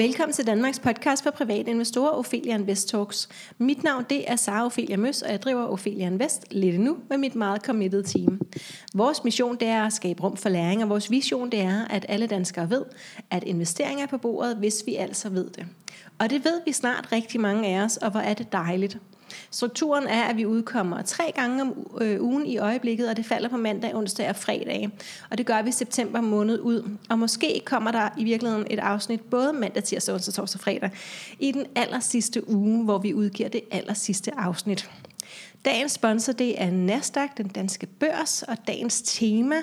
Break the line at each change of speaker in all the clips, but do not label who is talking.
Velkommen til Danmarks podcast for private investorer, Ophelia Invest Talks. Mit navn det er Sara Ophelia Møs, og jeg driver Ophelia Invest lidt nu med mit meget committed team. Vores mission det er at skabe rum for læring, og vores vision det er, at alle danskere ved, at investeringer er på bordet, hvis vi altså ved det. Og det ved vi snart rigtig mange af os, og hvor er det dejligt. Strukturen er, at vi udkommer tre gange om øh, ugen i øjeblikket, og det falder på mandag, onsdag og fredag. Og det gør vi september måned ud. Og måske kommer der i virkeligheden et afsnit både mandag, tirsdag, onsdag, torsdag og fredag i den aller sidste uge, hvor vi udgiver det aller sidste afsnit. Dagens sponsor det er Nasdaq, den danske børs, og dagens tema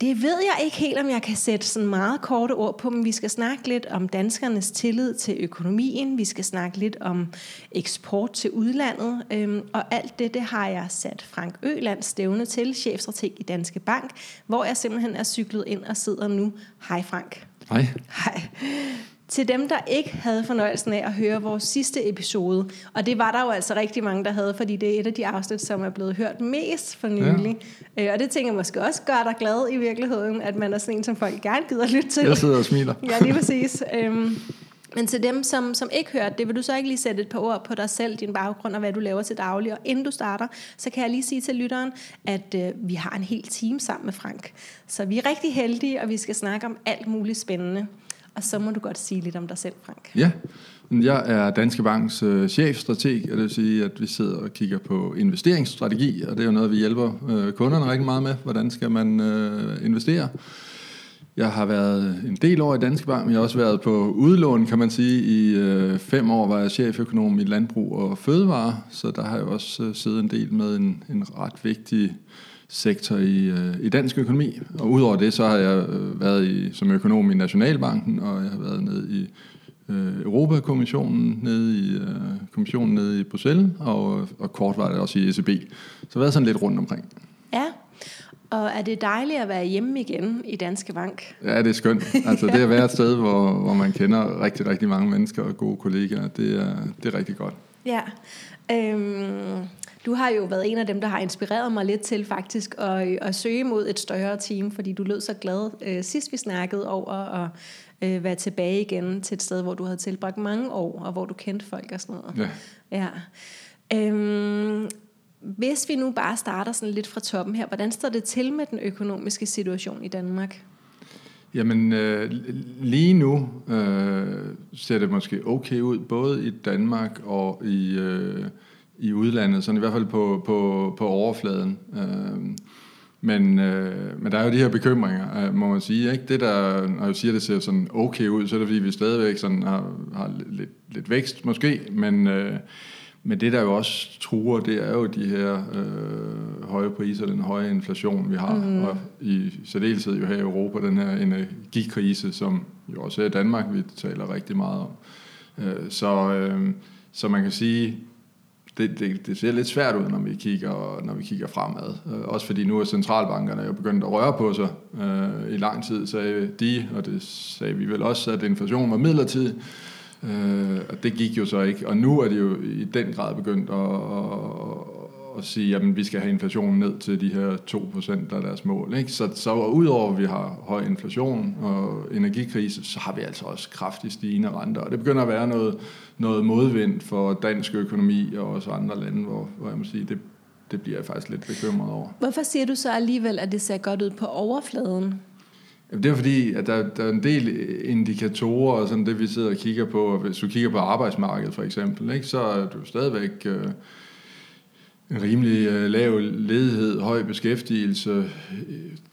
det ved jeg ikke helt, om jeg kan sætte sådan meget korte ord på, men vi skal snakke lidt om danskernes tillid til økonomien. Vi skal snakke lidt om eksport til udlandet. Øhm, og alt det, det har jeg sat Frank Øland stævne til, chefstrateg i Danske Bank, hvor jeg simpelthen er cyklet ind og sidder nu. Hej Frank.
Hej.
Hej. Til dem, der ikke havde fornøjelsen af at høre vores sidste episode, og det var der jo altså rigtig mange, der havde, fordi det er et af de afsnit, som er blevet hørt mest for nylig. Ja. Øh, og det tænker jeg måske også gør dig glad i virkeligheden, at man er sådan en, som folk gerne gider lytte til.
Jeg sidder og smiler.
ja, lige præcis. Øhm, men til dem, som, som ikke hørte det, vil du så ikke lige sætte et par ord på dig selv, din baggrund og hvad du laver til daglig. Og inden du starter, så kan jeg lige sige til lytteren, at øh, vi har en hel team sammen med Frank. Så vi er rigtig heldige, og vi skal snakke om alt muligt spændende. Og så må du godt sige lidt om dig selv, Frank.
Ja, jeg er Danske Banks øh, chefstrateg, og det vil sige, at vi sidder og kigger på investeringsstrategi, og det er jo noget, vi hjælper øh, kunderne rigtig meget med. Hvordan skal man øh, investere? Jeg har været en del år i Danske Bank, men jeg har også været på udlån, kan man sige. I øh, fem år var jeg cheføkonom i landbrug og fødevare, så der har jeg også øh, siddet en del med en, en ret vigtig sektor i, øh, i dansk økonomi. Og udover det, så har jeg øh, været i, som økonom i Nationalbanken, og jeg har været nede i øh, Europakommissionen, nede i øh, kommissionen nede i Bruxelles, og, og kort var det også i ECB. Så jeg har været sådan lidt rundt omkring.
Ja, og er det dejligt at være hjemme igen i Danske Bank?
Ja, det er skønt. Altså, det at være et sted, hvor, hvor man kender rigtig, rigtig mange mennesker og gode kollegaer. Det er, det er rigtig godt.
Ja. Øhm, du har jo været en af dem, der har inspireret mig lidt til faktisk at, at søge mod et større team, fordi du lød så glad øh, sidst vi snakkede over at øh, være tilbage igen til et sted, hvor du havde tilbragt mange år, og hvor du kendte folk og sådan noget. Ja. ja. Øhm, hvis vi nu bare starter sådan lidt fra toppen her, hvordan står det til med den økonomiske situation i Danmark?
Jamen, øh, lige nu øh, ser det måske okay ud, både i Danmark og i, øh, i udlandet, sådan i hvert fald på, på, på overfladen. Øh, men, øh, men der er jo de her bekymringer, øh, må man sige. Ikke? Det der, når jeg siger, at det ser sådan okay ud, så er det fordi, vi stadigvæk sådan har, har lidt, lidt vækst måske, men, øh, men det der jo også truer, det er jo de her øh, høje priser, den høje inflation, vi har, mm. og i særdeleshed jo her i Europa, den her energikrise, som jo også er i Danmark, vi taler rigtig meget om. Øh, så, øh, så man kan sige, det, det, det ser lidt svært ud, når vi kigger, når vi kigger fremad. Øh, også fordi nu er centralbankerne jo begyndt at røre på sig. Øh, I lang tid sagde de, og det sagde vi vel også, at inflationen var midlertidig. Øh, og det gik jo så ikke. Og nu er det jo i den grad begyndt at, at, at sige, at vi skal have inflationen ned til de her 2%, der er deres mål. Ikke? Så, så udover at vi har høj inflation og energikrise, så har vi altså også kraftigt stigende renter. Og det begynder at være noget, noget modvind for dansk økonomi og også andre lande, hvor, hvor jeg må sige, det, det bliver jeg faktisk lidt bekymret over.
Hvorfor siger du så alligevel, at det ser godt ud på overfladen?
Jamen, det er fordi, at der, der er en del indikatorer, og sådan det vi sidder og kigger på. Hvis du kigger på arbejdsmarkedet for eksempel, ikke, så er du stadigvæk øh, en rimelig øh, lav ledighed, høj beskæftigelse.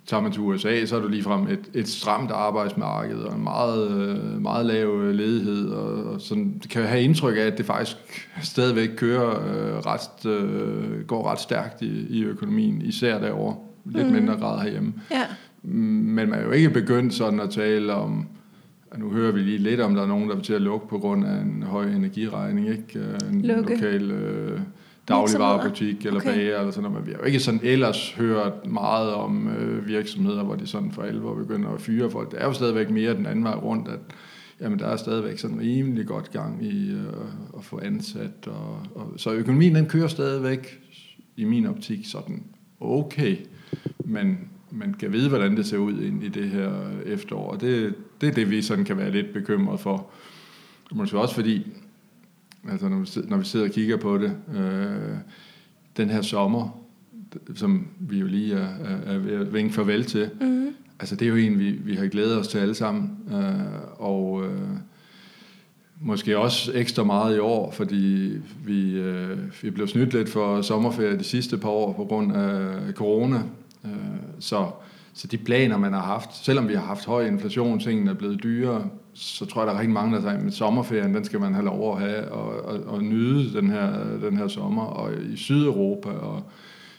Tager man til USA, så er du ligefrem et, et stramt arbejdsmarked og en meget, øh, meget lav ledighed. Og, og sådan, det kan have indtryk af, at det faktisk stadigvæk kører øh, ret, øh, går ret stærkt i, i økonomien, især derovre. Lidt mm. mindre grad herhjemme.
Ja.
Men man er jo ikke begyndt sådan at tale om, nu hører vi lige lidt om, der er nogen, der vil til at lukke på grund af en høj energiregning, ikke? En
lukke.
lokal øh, dagligvarebutik eller okay. bager eller sådan noget, men vi har jo ikke sådan ellers hørt meget om øh, virksomheder, hvor de sådan for alvor begynder at fyre folk. Det er jo stadigvæk mere den anden vej rundt, at jamen, der er stadigvæk sådan rimelig godt gang i øh, at få ansat. Og, og, så økonomien den kører stadigvæk i min optik sådan okay, men man kan vide, hvordan det ser ud ind i det her efterår, og det, det er det, vi sådan kan være lidt bekymret for. Måske også fordi, altså når vi, sidder, når vi sidder og kigger på det, øh, den her sommer, som vi jo lige er, er, er ved at vinke farvel til, mm. altså det er jo en, vi, vi har glædet os til alle sammen, øh, og øh, måske også ekstra meget i år, fordi vi, øh, vi blev snydt lidt for sommerferie de sidste par år på grund af corona, øh, så så de planer, man har haft, selvom vi har haft høj inflation, tingene er blevet dyrere, så tror jeg, der er rigtig mange, der siger, at sommerferien, den skal man have lov at have og, og, og nyde den her, den her sommer. Og i Sydeuropa og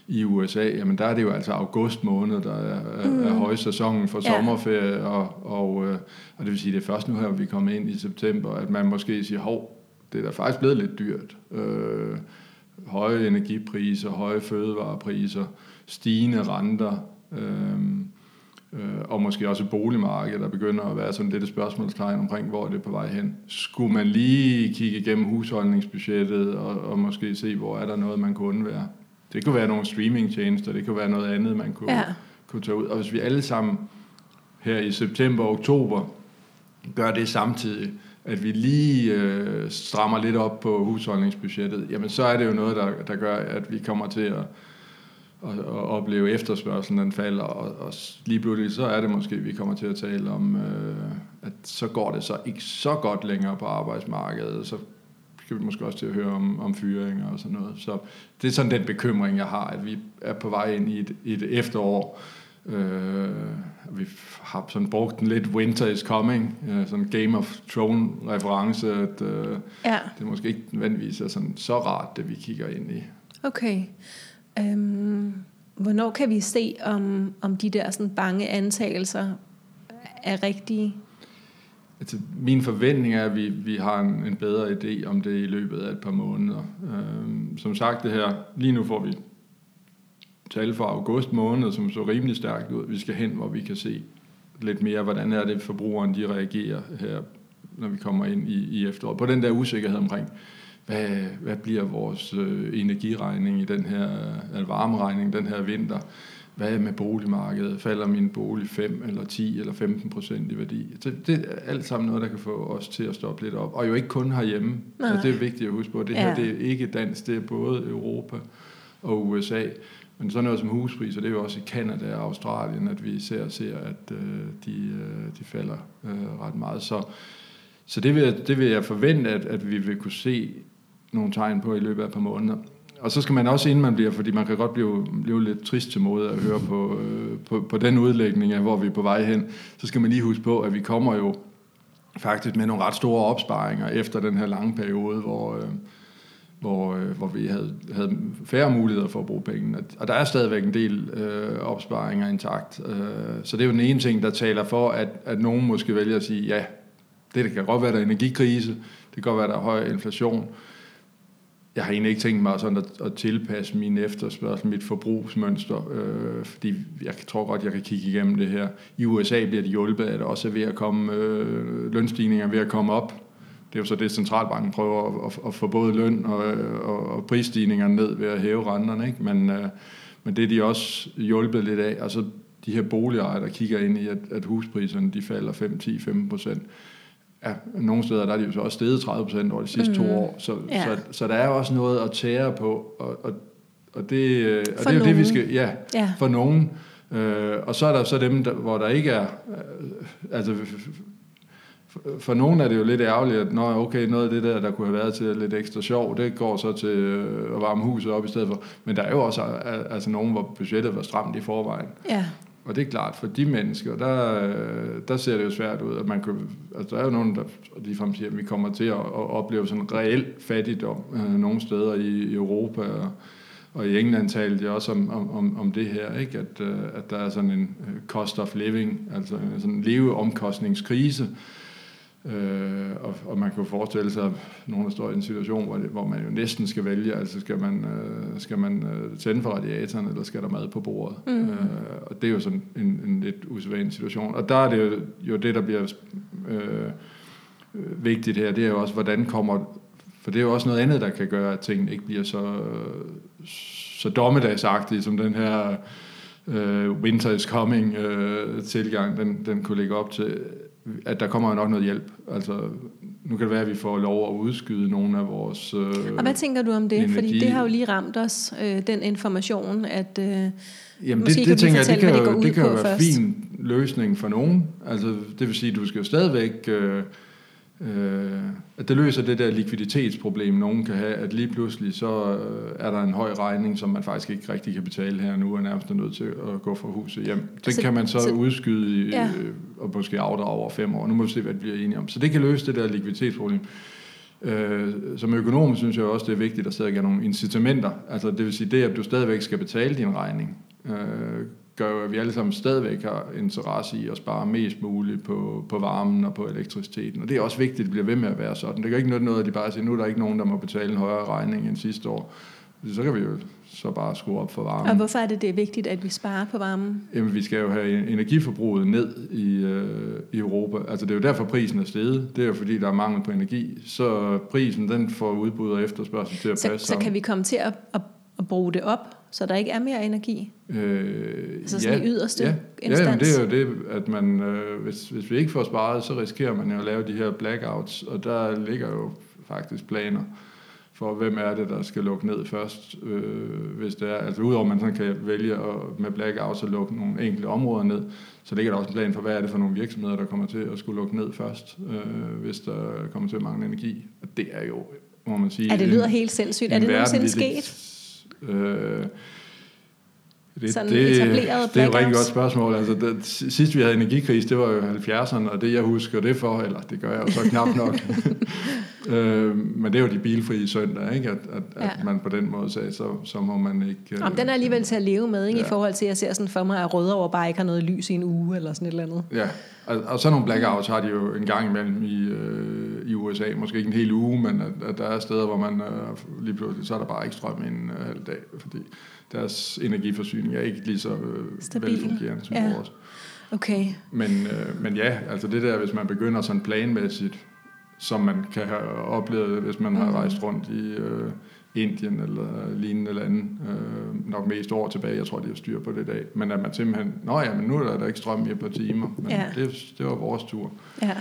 i USA, jamen der er det jo altså august måned, der er, mm. er højsæsonen for ja. sommerferie, og, og, øh, og det vil sige, det er først nu her, vi kommer ind i september, at man måske siger, hov, det er da faktisk blevet lidt dyrt. Øh, høje energipriser, høje fødevarepriser, stigende renter, øh, øh, og måske også boligmarkedet, der begynder at være sådan lidt et spørgsmålstegn omkring, hvor det er på vej hen. Skulle man lige kigge igennem husholdningsbudgettet og, og måske se, hvor er der noget, man kunne undvære? Det kunne være nogle streamingtjenester, det kunne være noget andet, man kunne, ja. kunne tage ud. Og hvis vi alle sammen her i september og oktober gør det samtidig, at vi lige øh, strammer lidt op på husholdningsbudgettet, jamen så er det jo noget, der, der gør, at vi kommer til at og, og opleve efterspørgselen, den falder, og, og lige pludselig så er det måske, vi kommer til at tale om, øh, at så går det så ikke så godt længere på arbejdsmarkedet, så skal vi måske også til at høre om, om fyringer og sådan noget. Så det er sådan den bekymring, jeg har, at vi er på vej ind i et, et efterår. Øh, vi har sådan brugt den lidt winter is coming, øh, sådan Game of Thrones reference, at øh, ja. det måske ikke nødvendigvis er sådan så rart, det vi kigger ind i.
Okay. Øhm, hvornår kan vi se, om, om de der sådan bange antagelser er rigtige?
Altså, min forventning er, at vi, vi har en, en bedre idé om det i løbet af et par måneder. Øhm, som sagt, det her, lige nu får vi tal for august måned, som så rimelig stærkt ud. Vi skal hen, hvor vi kan se lidt mere, hvordan er det, forbrugeren de reagerer her, når vi kommer ind i, i efteråret. På den der usikkerhed omkring, hvad, hvad bliver vores øh, energiregning i den her, eller varmeregning den her vinter? Hvad med boligmarkedet? Falder min bolig 5 eller 10 eller 15 procent i værdi? Det, det er alt sammen noget, der kan få os til at stoppe lidt op. Og jo ikke kun herhjemme. Altså, det er vigtigt at huske på. Det her ja. det er ikke dansk, det er både Europa og USA. Men sådan noget som huspriser, det er jo også i Kanada og Australien, at vi ser, ser at øh, de, øh, de falder øh, ret meget. Så, så det, vil, det vil jeg forvente, at, at vi vil kunne se nogle tegn på i løbet af et par måneder. Og så skal man også, inden man bliver, fordi man kan godt blive, blive lidt trist til måde at høre på, øh, på, på den udlægning af, hvor vi er på vej hen, så skal man lige huske på, at vi kommer jo faktisk med nogle ret store opsparinger efter den her lange periode, hvor, øh, hvor, øh, hvor vi havde, havde færre muligheder for at bruge pengene. Og der er stadigvæk en del øh, opsparinger intakt. Øh, så det er jo den ene ting, der taler for, at, at nogen måske vælger at sige, ja, det kan godt være, der er energikrise, det kan godt være, der er høj inflation, jeg har egentlig ikke tænkt mig sådan at, at tilpasse min efterspørgsel, mit forbrugsmønster, øh, fordi jeg tror godt, jeg kan kigge igennem det her. I USA bliver det hjulpet, at også er ved at komme, øh, lønstigninger ved at komme op. Det er jo så det, centralbanken prøver at, at, at få både løn og, og, og prisstigninger ned ved at hæve renterne. Ikke? Men, øh, men det er de også hjulpet lidt af. Altså de her boligejere, der kigger ind i, at, at huspriserne de falder 5, 10, 15 procent ja, nogle steder der er de jo så også steget 30 procent over de sidste mm. to år, så, ja. så, så der er også noget at tære på, og, og, og det, øh, og det er jo det, vi skal, ja, ja. for nogen. Øh, og så er der så dem, der, hvor der ikke er, øh, altså for, for nogen er det jo lidt ærgerligt, at når okay, noget af det der, der kunne have været til lidt ekstra sjov, det går så til øh, at varme huset op i stedet for. Men der er jo også altså nogen, hvor budgettet var stramt i forvejen. Ja. Og det er klart, for de mennesker, der, der ser det jo svært ud, at man kan, altså der er jo nogen, der ligefrem siger, at vi kommer til at, at opleve sådan en reel fattigdom øh, nogle steder i Europa, og, og i England talte jeg også om, om, om det her, ikke? At, øh, at der er sådan en øh, cost of living, altså sådan en leveomkostningskrise, Øh, og, og man kan jo forestille sig, nogen der står i en situation, hvor, det, hvor man jo næsten skal vælge, altså skal man, øh, skal man øh, tænde for radiatoren, eller skal der mad på bordet? Mm. Øh, og det er jo sådan en, en lidt usædvanlig situation. Og der er det jo, jo det, der bliver øh, vigtigt her, det er jo også, hvordan kommer For det er jo også noget andet, der kan gøre, at tingene ikke bliver så, så dommedagsagtige, som den her uh, winter is coming uh, tilgang, den, den kunne lægge op til, at der kommer nok noget hjælp. Altså, nu kan det være, at vi får lov at udskyde nogle af vores uh,
Og hvad tænker du om det? Energi. Fordi det har jo lige ramt os, uh, den information, at uh,
Jamen Måske det, det tænker jeg, det kan, jo, det kan jo være en fin løsning for nogen. Altså, det vil sige, at du skal jo stadigvæk... Uh, øh, at det løser det der likviditetsproblem, nogen kan have, at lige pludselig så øh, er der en høj regning, som man faktisk ikke rigtig kan betale her nu, og nærmest er nødt til at gå fra huset hjem. Den så, kan man så, så udskyde ja. øh, og måske afdrage over fem år. Nu må vi se, hvad det bliver enige om. Så det kan løse det der likviditetsproblem. Øh, som økonom synes jeg også, det er vigtigt, at der stadig er nogle incitamenter. Altså det vil sige det, at du stadigvæk skal betale din regning. Øh, gør jo, at vi alle sammen stadigvæk har interesse i at spare mest muligt på, på varmen og på elektriciteten. Og det er også vigtigt, at det bliver ved med at være sådan. Det kan ikke noget, at de bare siger, nu er der ikke nogen, der må betale en højere regning end sidste år. Så kan vi jo så bare skrue op for varmen.
Og hvorfor er det, det er vigtigt, at vi sparer på varmen?
Jamen, vi skal jo have energiforbruget ned i, øh, i Europa. Altså, det er jo derfor, prisen er steget. Det er jo fordi, der er mangel på energi. Så prisen, den får udbud og efterspørgsel til at
så,
passe
Så kan vi komme til at, at, at bruge det op så der ikke er mere energi?
Øh,
altså sådan
ja,
i yderste
ja,
instans?
Ja, men det er jo det, at man, øh, hvis, hvis vi ikke får sparet, så risikerer man jo at lave de her blackouts, og der ligger jo faktisk planer for, hvem er det, der skal lukke ned først, øh, hvis det er. Altså udover man sådan kan vælge at, med blackouts at lukke nogle enkelte områder ned, så ligger der også en plan for, hvad er det for nogle virksomheder, der kommer til at skulle lukke ned først, øh, hvis der kommer til at mangle energi. Og det er jo, må man sige...
Ja, det lyder en, helt sindssygt. Er det nogensinde sket?
Øh,
det, sådan det, etableret
det er et rigtig godt spørgsmål. Altså, det, sidst vi havde energikris, det var jo 70'erne, og det jeg husker det for, eller det gør jeg jo så knap nok, øh, men det er jo de bilfrie søndag, ikke? At, at, ja. at man på den måde sagde, så, så må man ikke...
Øh, Jamen, den er alligevel til at leve med, ikke? Ja. i forhold til, at jeg ser sådan for mig, at Rødovre bare ikke har noget lys i en uge, eller sådan et eller andet.
Ja, og, og sådan nogle blackouts har de jo en gang imellem i, øh, i USA, måske ikke en hel uge, men at, at der er steder, hvor man øh, lige pludselig, så er der bare ikke strøm en øh, halv dag, fordi deres energiforsyning er ikke lige så øh, velfungerende som ja. vores.
Okay.
Men, øh, men ja, altså det der, hvis man begynder sådan planmæssigt, som man kan have oplevet, hvis man har rejst rundt i øh, Indien eller lignende lande, øh, nok mest år tilbage, jeg tror, de har styr på det i dag, men at man simpelthen, nå ja, men nu er der ikke strøm i et par timer, men ja. det, det var vores tur.
Ja.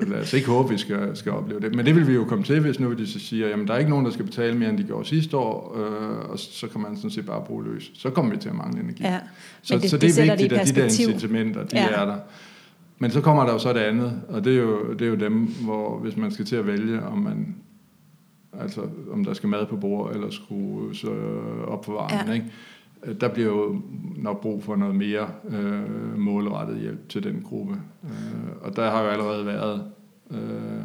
at, lad os ikke håbe, vi skal, skal opleve det, men det vil vi jo komme til, hvis nu de så siger, jamen der er ikke nogen, der skal betale mere, end de gjorde sidste år, øh, og så kan man sådan set bare bruge løs. Så kommer vi til at mangle energi.
Ja.
Så, det, så det, det er vigtigt, at de der incitamenter, de ja. er der. Men så kommer der jo så det andet, og det er jo, det er jo dem, hvor hvis man skal til at vælge, om man altså om der skal mad på bord eller skrue så op for varmen, ja. ikke? der bliver jo nok brug for noget mere øh, målrettet hjælp til den gruppe. Øh, og der har jo allerede været øh,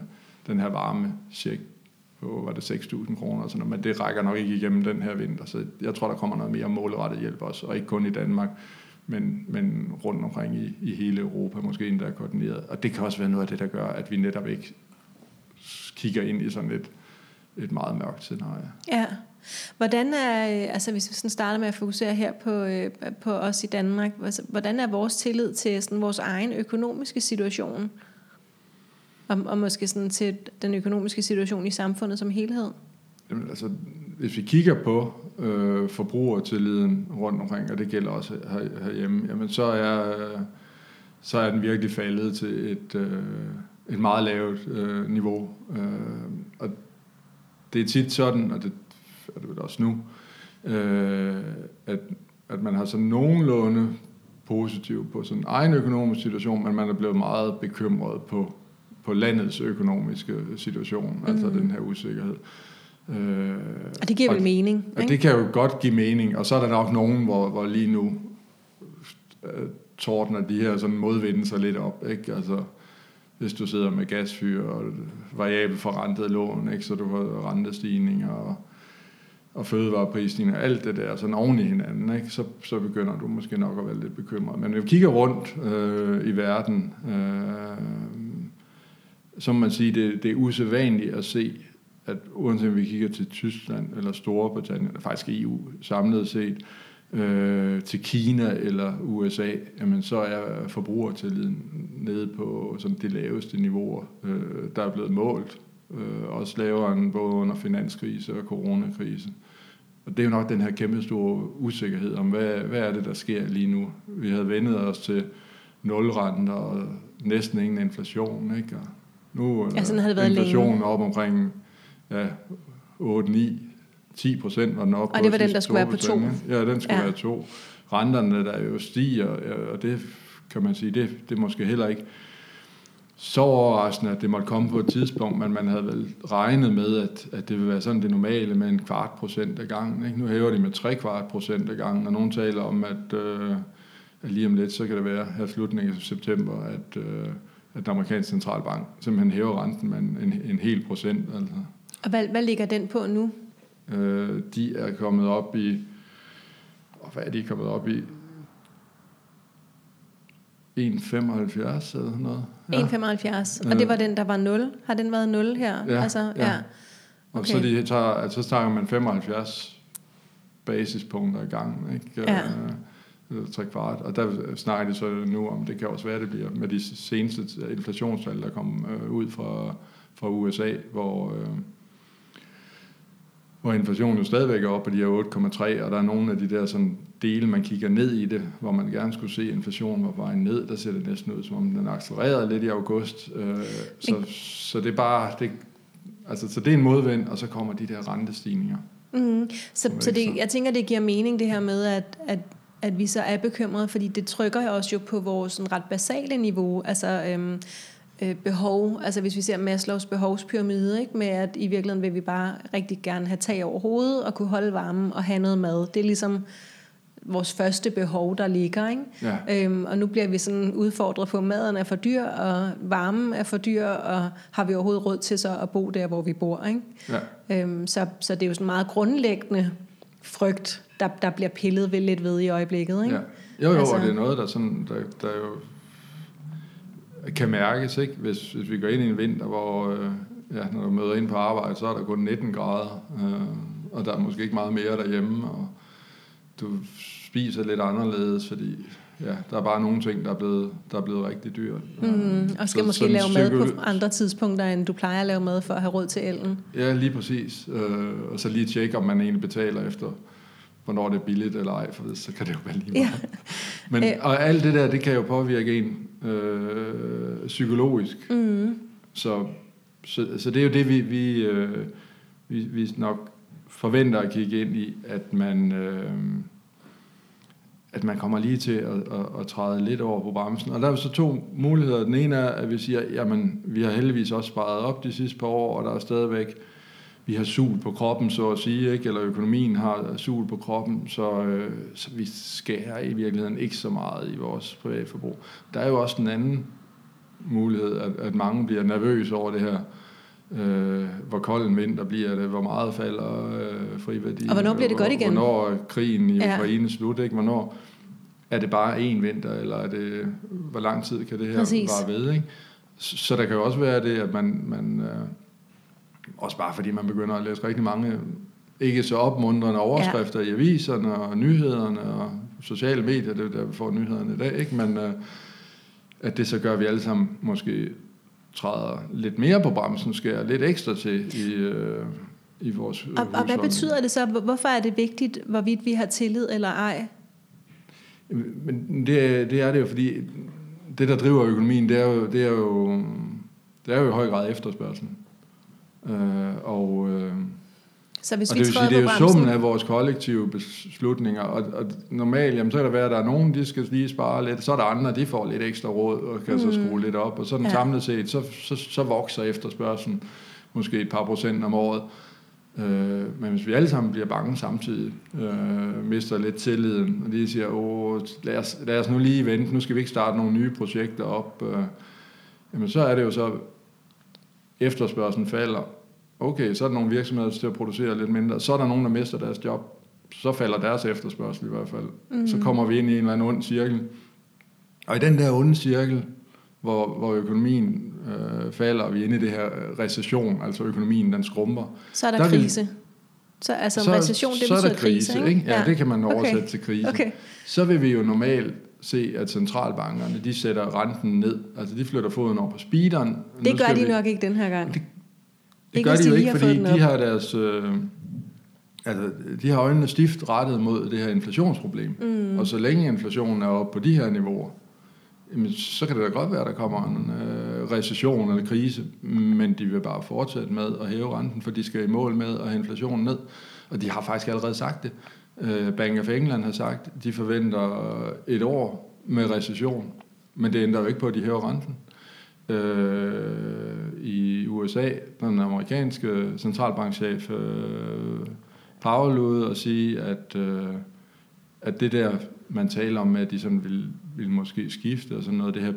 den her varme check på, var det 6.000 kroner, sådan men det rækker nok ikke igennem den her vinter, så jeg tror, der kommer noget mere målrettet hjælp også, og ikke kun i Danmark, men, men rundt omkring i, i hele Europa, måske endda koordineret. Og det kan også være noget af det, der gør, at vi netop ikke kigger ind i sådan et, et meget mørkt scenarie.
Ja. Hvordan er, altså hvis vi sådan starter med at fokusere her på, øh, på os i Danmark, hvordan er vores tillid til sådan vores egen økonomiske situation? Og, og måske sådan til den økonomiske situation i samfundet som helhed?
Jamen, altså, hvis vi kigger på øh, forbrugertilliden rundt omkring, og det gælder også her, herhjemme, jamen så er, så er den virkelig faldet til et, øh, et meget lavt øh, niveau. Øh, det er tit sådan, og det er det vel også nu, øh, at, at man har sådan nogenlunde positiv på sådan egen økonomisk situation, men man er blevet meget bekymret på, på landets økonomiske situation, mm. altså den her usikkerhed.
Øh, og det giver vel mening?
Ikke? Og det kan jo godt give mening, og så er der nok nogen, hvor, hvor lige nu øh, tordner de her sådan modvinden sig lidt op, ikke? Altså, hvis du sidder med gasfyr og variabel forrentet lån, ikke? så du har rentestigninger og, og fødevareprisninger, alt det der, sådan oven i hinanden, ikke? Så, så begynder du måske nok at være lidt bekymret. Men hvis vi kigger rundt øh, i verden, øh, så må man sige, det, det er usædvanligt at se, at uanset om vi kigger til Tyskland eller Storbritannien, eller faktisk EU samlet set, øh, til Kina eller USA, jamen så er forbrugertilliden nede på sådan de laveste niveauer, øh, der er blevet målt øh, også lavere end både under finanskrise og coronakrise. Og det er jo nok den her kæmpe store usikkerhed om, hvad, hvad er det, der sker lige nu. Vi havde vendet os til nulrenter og næsten ingen inflation, ikke? Og nu
ja, sådan har det været
inflationen op omkring ja, 8, 9, 10 procent var den op
Og det var den, der skulle være på to.
Ja, den skulle
Ja.
være to. Renterne, der jo stiger, og det kan man sige, det, det er måske heller ikke så overraskende, at det måtte komme på et tidspunkt, men man havde vel regnet med, at, at det ville være sådan det normale med en kvart procent af gangen. Ikke? Nu hæver de med tre kvart procent af gangen, og nogen taler om, at, øh, at lige om lidt, så kan det være her slutningen af september, at, øh, at den amerikanske centralbank simpelthen hæver renten med en, en, en hel procent. Altså.
Og hvad, hvad ligger den på nu?
Øh, de er kommet op i, og hvad er de kommet op i? 1,75 eller sådan noget.
Ja. 1,75. Og det var den, der var 0. Har den været 0 her?
Ja,
altså,
ja.
ja.
Og
Okay.
så, de tager, altså, så snakker man 75 basispunkter i gang, ikke?
Ja.
Øh, Eller tre kvart. Og der snakker de så nu om, det kan også være, det bliver med de seneste inflationstal, der kom øh, ud fra, fra USA, hvor, øh, hvor inflationen jo stadigvæk er oppe på de her 8,3, og der er nogle af de der sådan dele, man kigger ned i det, hvor man gerne skulle se, at inflationen var på vej ned. Der ser det næsten ud, som om den accelererede lidt i august. Øh, så, så det er bare... Det, altså, så det er en modvind, og så kommer de der rentestigninger.
Mm. Så, så det, jeg tænker, det giver mening det her med, at, at, at vi så er bekymrede, fordi det trykker jo også jo på vores sådan, ret basale niveau, altså øhm, øh, behov, altså hvis vi ser Maslows behovspyramide, ikke, med at i virkeligheden vil vi bare rigtig gerne have tag over hovedet og kunne holde varmen og have noget mad. Det er ligesom vores første behov, der ligger. Ikke?
Ja.
Øhm, og nu bliver vi sådan udfordret på, at maden er for dyr, og varmen er for dyr, og har vi overhovedet råd til så at bo der, hvor vi bor. Ikke?
Ja.
Øhm, så, så det er jo sådan meget grundlæggende frygt, der, der bliver pillet ved lidt ved i øjeblikket. Ikke?
Ja. Jo, jo,
Altså-
og det er noget, der, sådan, der, der jo kan mærkes, ikke? Hvis, hvis vi går ind i en vinter, hvor øh, ja, når du møder ind på arbejde, så er der kun 19 grader, øh, og der er måske ikke meget mere derhjemme, og du spiser lidt anderledes, fordi ja, der er bare nogle ting, der er blevet, der er blevet rigtig dyrt.
Mm, og skal
Så
måske lave mad på andre tidspunkter, end du plejer at lave mad for at have råd til elen.
Ja, lige præcis. Øh, og så lige tjekke, om man egentlig betaler efter, hvornår det er billigt eller ej, for så kan det jo være lige meget.
Ja.
Men,
Øh.
og alt det der, det kan jo påvirke en øh, psykologisk.
Mm.
Så, så, så det er jo det, vi, vi, øh, vi, vi nok forventer at kigge ind i, at man, øh, at man kommer lige til at, at, at træde lidt over på bremsen. Og der er så to muligheder. Den ene er, at vi siger, jamen, vi har heldigvis også sparet op de sidste par år, og der er stadigvæk, vi har sul på kroppen, så at sige, ikke? eller økonomien har sul på kroppen, så, øh, så vi skærer i virkeligheden ikke så meget i vores privatforbrug. Der er jo også den anden mulighed, at, at mange bliver nervøse over det her. Øh, hvor kold en vinter bliver det, hvor meget falder øh, friværdien.
Og hvornår bliver det
hvor-
godt igen?
Hvornår er krigen i
Ja.
Ukraine slut, ikke? Hvornår er det bare én vinter, eller er det, hvor lang tid kan det her
Præcis.
bare ved, ikke? Så, så der kan jo også være det, at man, man øh, også bare fordi man begynder at læse rigtig mange ikke så opmuntrende overskrifter ja. i aviserne og nyhederne og sociale medier, det er der, vi får nyhederne i dag, ikke? Men øh, at det så gør, at vi alle sammen måske træder lidt mere på bremsen, skærer lidt ekstra til i, øh, i vores
Og, og hvad betyder det så? Hvorfor er det vigtigt, hvorvidt vi har tillid eller ej?
Men det, er- det er det jo, fordi det, der driver økonomien, det er jo, det er jo, det er jo i høj grad efterspørgselen. Øh, og, øh,
Så hvis
og
vi
det vil sige, det er jo
bremsen,
summen af vores kollektive beslutninger, og, og normalt, jamen, så kan der være, at der er nogen, de skal lige spare lidt, så er der andre, de får lidt ekstra råd, og kan mm. så skrue lidt op, og sådan
ja.
samlet set, så, så, så vokser efterspørgselen måske et par procent om året. Øh, men hvis vi alle sammen bliver bange samtidig, øh, mister lidt tilliden, og lige siger, Åh, lad, os, lad os nu lige vente, nu skal vi ikke starte nogle nye projekter op, øh, jamen så er det jo så, efterspørgselen falder, okay, så er der nogle virksomheder, til at producere lidt mindre, så er der nogen, der mister deres job, så falder deres efterspørgsel i hvert fald. Mm. Så kommer vi ind i en eller anden ond cirkel. Og i den der onde cirkel, hvor, hvor økonomien øh, falder, og vi er inde i det her øh, recession, altså økonomien den skrumper,
så er der,
der
krise. Så altså en recession, det
så er
betyder
der krise,
krise,
ikke? Ja, ja, det kan man oversætte
Okay.
til krise.
Okay.
Så vil vi jo normalt se, at centralbankerne, de sætter renten ned. Altså, de flytter foden over på speederen. Nu
Det gør
skal
de
vi-
nok ikke den her gang.
Det- Det
Ikke
gør de jo ikke, fordi de har deres... Øh, altså, de har øjnene stift rettet mod det her inflationsproblem. Mm. Og så længe inflationen er oppe på de her niveauer, jamen, så kan det da godt være, at der kommer en øh, recession eller krise, men de vil bare fortsætte med at hæve renten, for de skal i mål med at have inflationen ned. Og de har faktisk allerede sagt det. Øh, Bank of England har sagt, at de forventer et år med recession, men det ændrer jo ikke på, at de hæver renten. Øh, I USA, den amerikanske centralbankchef øh, Powell ude og sige, at, øh, at det der, man taler om, at de sådan vil, vil måske skifte, og sådan noget, det her,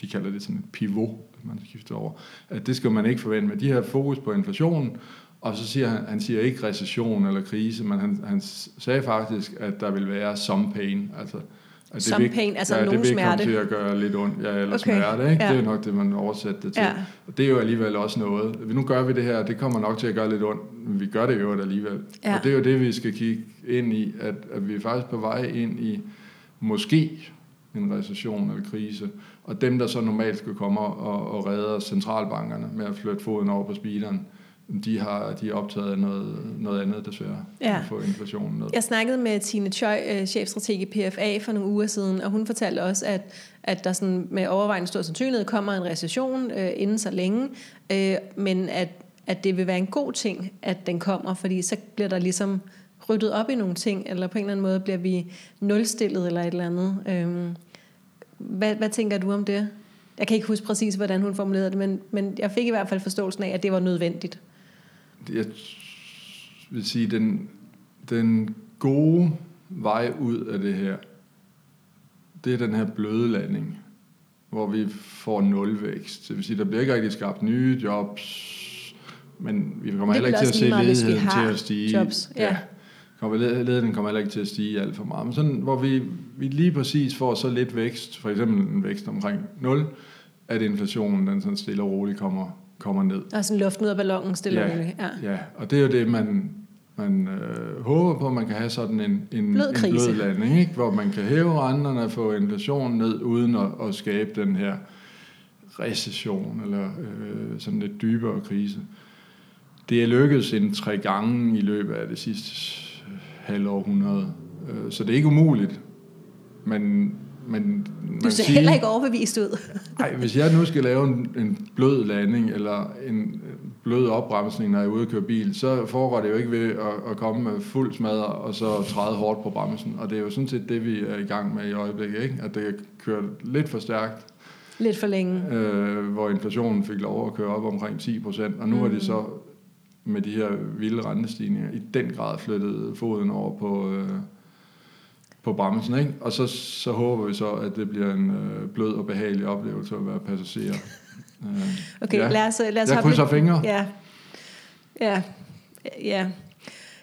de kalder det sådan et pivot, man skifter over, at det skal man ikke forvente, men de har fokus på inflationen, og så siger han, han siger ikke recession eller krise, men han, han sagde faktisk, at der vil være some pain, altså at det
Some
vil,
pain, altså
ja,
nogen
det vil
smerte.
komme til at gøre lidt ondt, ja, eller
okay.
smerte, ikke?
ja.
Det er nok det, man oversætter det til.
Ja.
Og det er jo alligevel også noget. Nu gør vi det her, det kommer nok til at gøre lidt ondt, men vi gør det jo alligevel.
Ja.
Og det er jo det, vi skal kigge ind i, at, at vi er faktisk på vej ind i måske en recession eller krise. Og dem, der så normalt skal komme og, og redde centralbankerne med at flytte foden over på speederen, de, har, de er optaget af noget, noget andet desværre,
Ja.
at få inflationen ned.
Jeg snakkede med Tine Choi, øh, chefstrateg i PFA, for nogle uger siden, og hun fortalte også, at, at der sådan med overvejende stor sandsynlighed kommer en recession øh, inden så længe, øh, men at, at det vil være en god ting, at den kommer, fordi så bliver der ligesom ryddet op i nogle ting, eller på en eller anden måde bliver vi nulstillet eller et eller andet. Øh, hvad, hvad tænker du om det? Jeg kan ikke huske præcis, hvordan hun formulerede det, men, men jeg fik i hvert fald forståelsen af, at det var nødvendigt.
jeg vil sige, den, den gode vej ud af det her, det er den her bløde landing, hvor vi får nulvækst. Det vil sige, der bliver ikke rigtig skabt nye jobs, men vi kommer heller ikke til at se ledigheden til at stige.
jobs, ja.
Kommer, ledigheden kommer heller ikke til at stige alt for meget. Men sådan, hvor vi, vi lige præcis får så lidt vækst, for eksempel en vækst omkring 0, at inflationen den sådan stille og roligt kommer, kommer ned.
Og sådan luften ud af ballonen stille og roligt. Ja.
Ja, og det er jo det, man, man øh, håber på, at man kan have sådan en, en
Blød
en blød landing, ikke? hvor man kan hæve renterne og få inflationen ned, uden at, at skabe den her recession eller øh, sådan lidt dybere krise. Det er lykkedes en tre gange i løbet af det sidste halve århundrede, øh, så det er ikke umuligt, men, men
Du ser
siger-
heller ikke overbevist ud.
ej, hvis jeg nu skal lave en, en blød landing, eller en blød opbremsning, når jeg er ude at køre bil, så foregår det jo ikke ved at, at komme med fuld smadre, og så træde hårdt på bremsen. Og det er jo sådan set det, vi er i gang med i øjeblikket, ikke? At det er kørt lidt for stærkt,
Lidt for længe.
øh, hvor inflationen fik lov at køre op omkring 10 procent, og nu mm. er de så med de her vilde rentestigninger i den grad flyttet foden over på, øh, på bremsen, ikke? Og så, så håber vi så, at det bliver en øh, blød og behagelig oplevelse at være passager. Øh,
Okay,
ja.
lad os, lad os
Jeg krydser fingre.
Ja. Ja. Ja.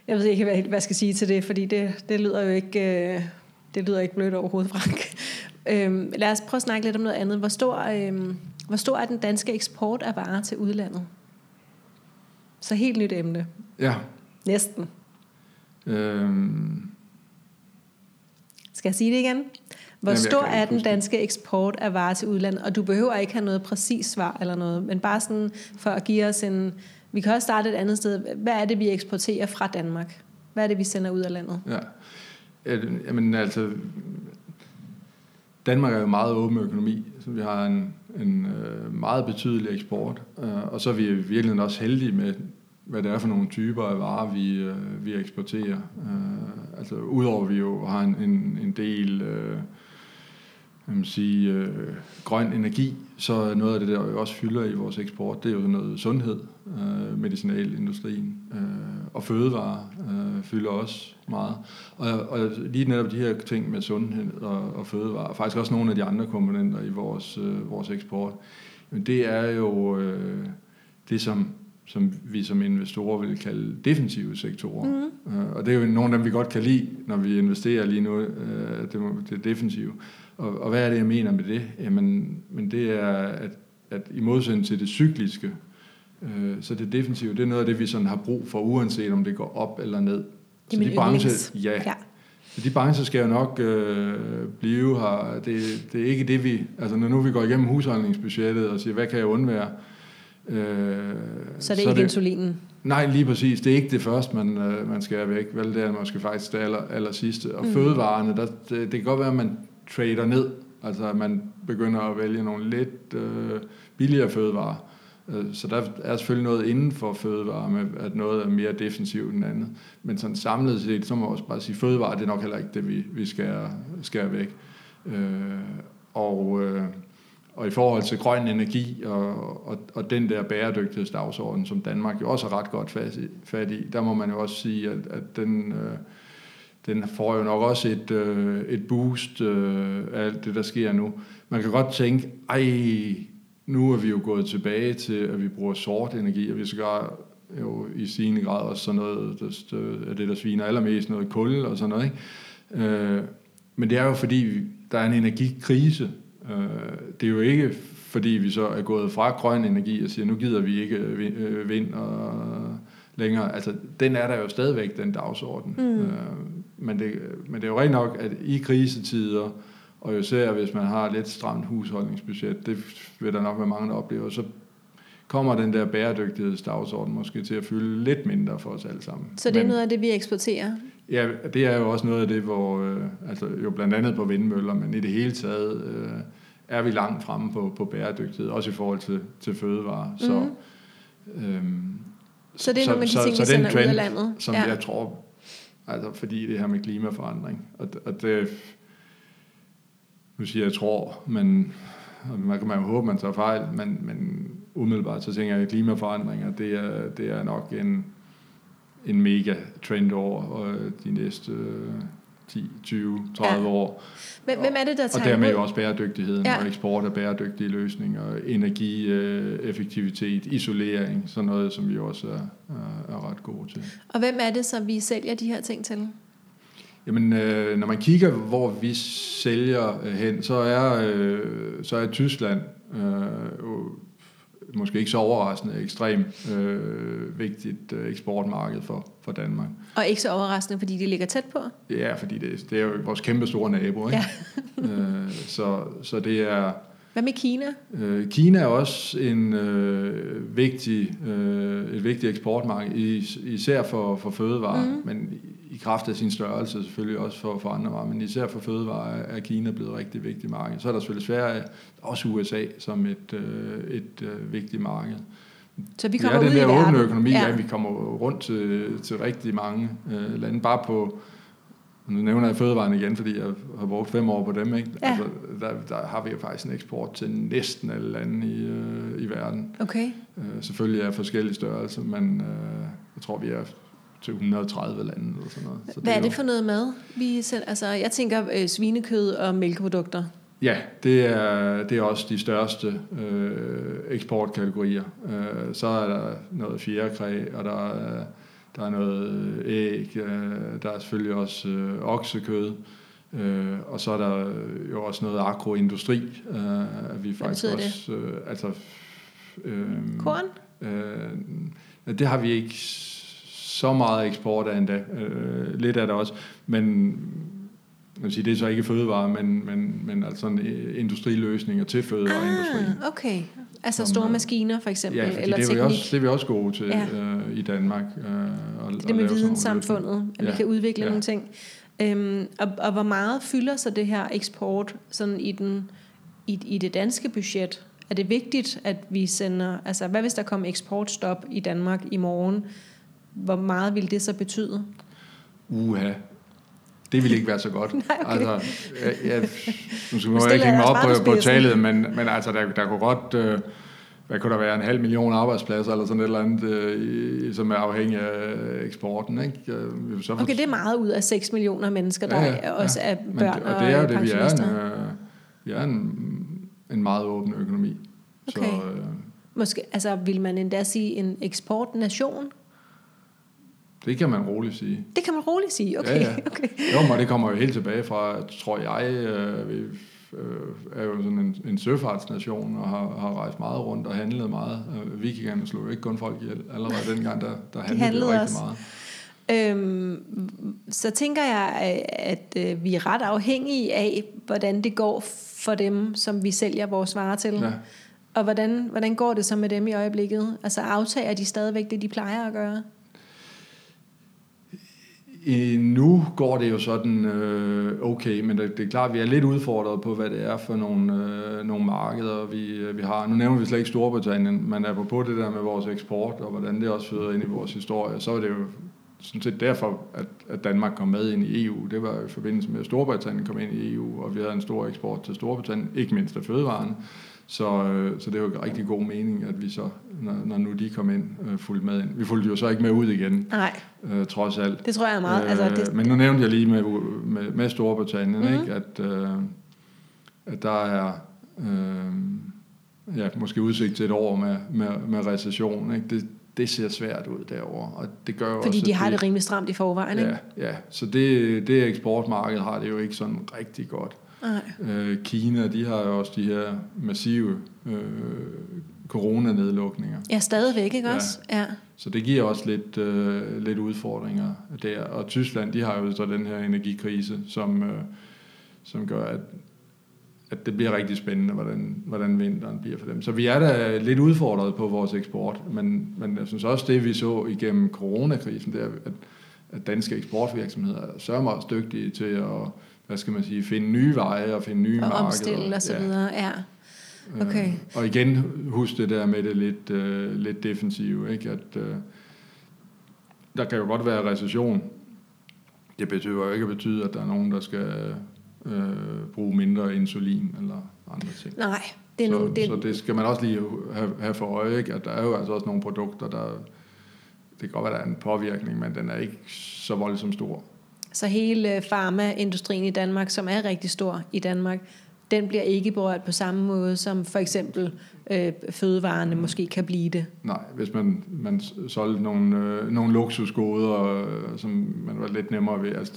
Jeg ved ikke, hvad hvad jeg skal sige til det, fordi det, det lyder jo ikke, øh, det lyder ikke blødt overhovedet, Frank. Øhm, lad os prøve at snakke lidt om noget andet. Hvor stor, øhm, hvor stor er den danske eksport af varer til udlandet? Så helt nyt emne.
Ja.
Næsten.
Øhm,
Skal jeg sige det igen? Hvor
Jamen,
stor er den danske eksport af varer til udlandet? Og du behøver ikke have noget præcis svar eller noget, men bare sådan for at give os en... Vi kan også starte et andet sted. Hvad er det, vi eksporterer fra Danmark? Hvad er det, vi sender ud af landet?
ja. Jamen altså, Danmark er jo meget åben økonomi, så vi har en, en øh, meget betydelig eksport, øh, og så er vi i virkeligheden også heldige med, hvad det er for nogle typer af varer, vi, øh, vi eksporterer. Øh, altså udover at vi jo har en, en, en del øh, man sige, øh, grøn energi, så er noget af det, der jo også fylder i vores eksport, det er jo sådan noget sundhed, øh, medicinalindustrien øh, og fødevarer øh, fylder også meget. Og, og lige netop de her ting med sundhed og, og fødevarer, og faktisk også nogle af de andre komponenter i vores, øh, vores eksport, men det er jo øh, det, som, som vi som investorer vil kalde defensive sektorer. Mm. Øh, og det er jo nogle af dem, vi godt kan lide, når vi investerer lige nu, øh, det, det er defensive. Og, og hvad er det, jeg mener med det? Jamen, men det er, at, at i modsætning til det cykliske, øh, så det defensive, det er noget af det, vi sådan har brug for, uanset om det går op eller ned.
Det er min
de brancher, ja,
Ja.
så de brancher skal jo nok øh, blive her. Det, det er ikke det, vi... Altså, når nu vi går igennem husholdningsbudgettet og siger, hvad kan jeg undvære? Øh,
så det er så ikke det, insulinen?
Nej, lige præcis. Det er ikke det første, man, øh, man skærer væk. Vel, det er måske faktisk det aller, aller sidste. Og mm. fødevarene, der, det, det kan godt være, at man trader ned. Altså, at man begynder at vælge nogle lidt øh, billigere fødevarer. Øh, så der er selvfølgelig noget inden for fødevarer, med at noget er mere defensivt end andet. Men sådan samlet set, så må man også bare sige, at fødevarer det er nok heller ikke det, vi, vi skærer, skærer væk. Øh, og, øh, og i forhold til grøn energi og, og, og den der bæredygtighedsdagsorden, som Danmark jo også er ret godt fat i, fat i der må man jo også sige, at, at den, øh, den får jo nok også et, øh, et boost øh, af alt det, der sker nu. Man kan godt tænke, ej, nu er vi jo gået tilbage til, at vi bruger sort energi, og vi skal jo i stigende grad også sådan noget af det, der sviner allermest, noget kul og sådan noget. Ikke? Øh, men det er jo fordi, der er en energikrise. Øh, det er jo ikke fordi, vi så er gået fra grøn energi og siger, nu gider vi ikke øh, vind og længere. Altså, den er der jo stadigvæk, den dagsorden. Mm. Øh, men, det, men det er jo rent nok, at i krisetider, og især hvis man har lidt stramt husholdningsbudget, det vil der nok være mange, der oplever, så kommer den der bæredygtighedsdagsorden måske til at fylde lidt mindre for os alle sammen.
Så det er Men, noget af det, vi eksporterer?
Ja, det er jo også noget af det, hvor, øh, altså jo blandt andet på vindmøller, men i det hele taget øh, er vi langt fremme på, på bæredygtighed, også i forhold til, til fødevarer. Mm. Så,
mhm. øhm, så det er nogle af de ting, så, vi sender trend, ud af landet?
som ja. jeg tror, altså fordi det her med klimaforandring, og, og det, nu siger jeg tror, men man kan man jo håbe, man tager fejl, men, men umiddelbart så tænker jeg, at klimaforandringer, det er, det er nok en, en mega trend over øh, de næste 10, 20, 30 ja. år.
Men hvem er det, der
tager Og dermed jo også bæredygtigheden ja. og eksport af bæredygtige løsninger, energieffektivitet, isolering, sådan noget, som vi også er, er, er ret gode til.
Og hvem er det, som vi sælger de her ting til?
Jamen, øh, når man kigger, hvor vi sælger øh, hen, så er, øh, så er Tyskland øh, måske ikke så overraskende ekstremt øh, vigtigt øh, eksportmarked for, for Danmark.
Og ikke så overraskende, fordi de ligger tæt på?
Ja, fordi det, det er jo vores kæmpe store nabo. Ikke? Ja. øh, så, så det er...
Hvad med Kina?
Øh, Kina er også en øh, vigtig, øh, et vigtigt eksportmarked, især for, for fødevarer, mm. men kraft af sin størrelse selvfølgelig også for, for andre varer, men især for fødevarer er Kina blevet et rigtig vigtigt marked. Så er der selvfølgelig Sverige, også USA som et, øh, et øh, vigtigt marked.
Så vi kommer
ja,
ud i
verden. åbne økonomi, ja. ja, vi kommer rundt til, til rigtig mange øh, lande, bare på, nu nævner jeg fødevarene igen, fordi jeg har brugt fem år på dem, ikke? Ja. Altså, der, der har vi jo faktisk en eksport til næsten alle lande i, øh, i verden.
Okay.
Øh, selvfølgelig er forskellige størrelser, men øh, jeg tror, vi er til 130 lande eller sådan noget.
Så Hvad det er det for noget mad? Vi selv, altså, jeg tænker øh, svinekød og mælkeprodukter.
Ja, det er, det er også de største øh, eksportkategorier. Øh, så er der noget fjerkræ, og der er, der er noget æg, øh, der er selvfølgelig også øh, oksekød, øh, og så er der jo også noget agroindustri. Øh, vi faktisk
Hvad
også? Øh, altså, øh,
Korn?
Øh, det har vi ikke så meget eksport af endda. Øh, lidt af det også. Men jeg sige, det er så ikke fødevare, men, men, men altså sådan øh, industriløsninger til fødevareindustri.
Ah, okay. Altså store som, maskiner for eksempel,
ja,
eller
det er
teknik.
Også, det er vi også gode til ja. øh, i Danmark.
Øh, og, det med videnssamfundet, at ja. vi kan udvikle ja. nogle ting. Øhm, og, og hvor meget fylder så det her eksport sådan i, den, i, i det danske budget? Er det vigtigt, at vi sender... Altså, hvad hvis der kommer eksportstop i Danmark i morgen? Hvor meget vil det så betyde?
Uha, det ville ikke være så godt.
Nej, okay.
altså, jeg, jeg, nu skal jeg ikke hænge mig op på, på talet, men, men altså, der, der kunne godt... Øh, hvad kunne der være, en halv million arbejdspladser eller sådan et eller andet, øh, som er afhængig af eksporten. Ikke?
Øh, så okay, det er meget ud af 6 millioner mennesker, der ja, ja, også er børn men,
og,
det er jo
det, vi er en, øh, vi er en, en meget åben økonomi.
Okay. Så, øh, Måske, altså vil man endda sige en eksportnation?
Det kan man roligt sige.
Det kan man roligt sige, okay. Ja, ja. okay.
Jo, men det kommer jo helt tilbage fra, tror jeg, øh, vi øh, er jo sådan en, en søfartsnation og har, har rejst meget rundt og handlet meget. Øh, vikingerne slog jo ikke kun folk ihjel. Allerede dengang, der, der handlede, De handlede det rigtig også. meget.
Øhm, så tænker jeg, at, at øh, vi er ret afhængige af, hvordan det går for dem, som vi sælger vores varer til. Ja. Og hvordan, hvordan går det så med dem i øjeblikket? Altså aftager de stadigvæk det, de plejer at gøre?
Nu går det jo sådan øh, okay, men det, det er klart, at vi er lidt udfordret på, hvad det er for nogle, øh, nogle markeder, vi, øh, vi har. Nu nævner vi slet ikke Storbritannien, men på det der med vores eksport, og hvordan det også føder ind i vores historie, så er det jo sådan set derfor, at, at Danmark kom med ind i EU. Det var i forbindelse med, at Storbritannien kom ind i EU, og vi havde en stor eksport til Storbritannien, ikke mindst af fødevarene. Så, øh, så det jo rigtig god mening, at vi så, når, når nu de kom ind, øh, fulgte med ind. Vi fulgte jo så ikke med ud igen,
Nej.
Øh, trods alt.
Det tror jeg er meget. Øh, altså, det...
Men nu nævnte jeg lige med, med, med Storbritannien, mm-hmm. ikke? At, øh, at der er øh, ja, måske udsigt til et år med, med, med recession. Ikke? Det, det ser svært ud derovre. Og det gør
Fordi
også,
de har det, det rimelig stramt i forvejen, ikke?
Ja, ja. så det, det eksportmarked har det jo ikke sådan rigtig godt.
Nej.
Øh, Kina, de har jo også de her massive øh, coronanedlukninger.
Ja, stadigvæk, ikke ja. også? Ja.
Så det giver også lidt, øh, lidt udfordringer der. Og Tyskland, de har jo så den her energikrise, som, øh, som gør, at, at det bliver rigtig spændende, hvordan, hvordan vinteren bliver for dem. Så vi er da lidt udfordret på vores eksport, men, men jeg synes også, det vi så igennem coronakrisen, det er, at, at danske eksportvirksomheder er sørme også dygtige til at hvad skal man sige, finde nye veje og finde nye og markeder.
omstille og så ja. videre, ja. Okay. Øh,
og igen, husk det der med det lidt, øh, lidt defensive, ikke? at øh, der kan jo godt være recession. Det betyder jo ikke at betyde, at der er nogen, der skal øh, bruge mindre insulin eller andre ting.
Nej, det er
så,
nu, det...
så det skal man også lige have, have for øje, ikke? at der er jo altså også nogle produkter, der det kan godt være, der er en påvirkning, men den er ikke så voldsomt stor.
Så hele farmaindustrien i Danmark, som er rigtig stor i Danmark, den bliver ikke berørt på samme måde, som for eksempel øh, fødevarene måske kan blive det.
Nej, hvis man, man solgte nogle, øh, nogle luksusgoder, øh, som man var lidt nemmere ved, altså,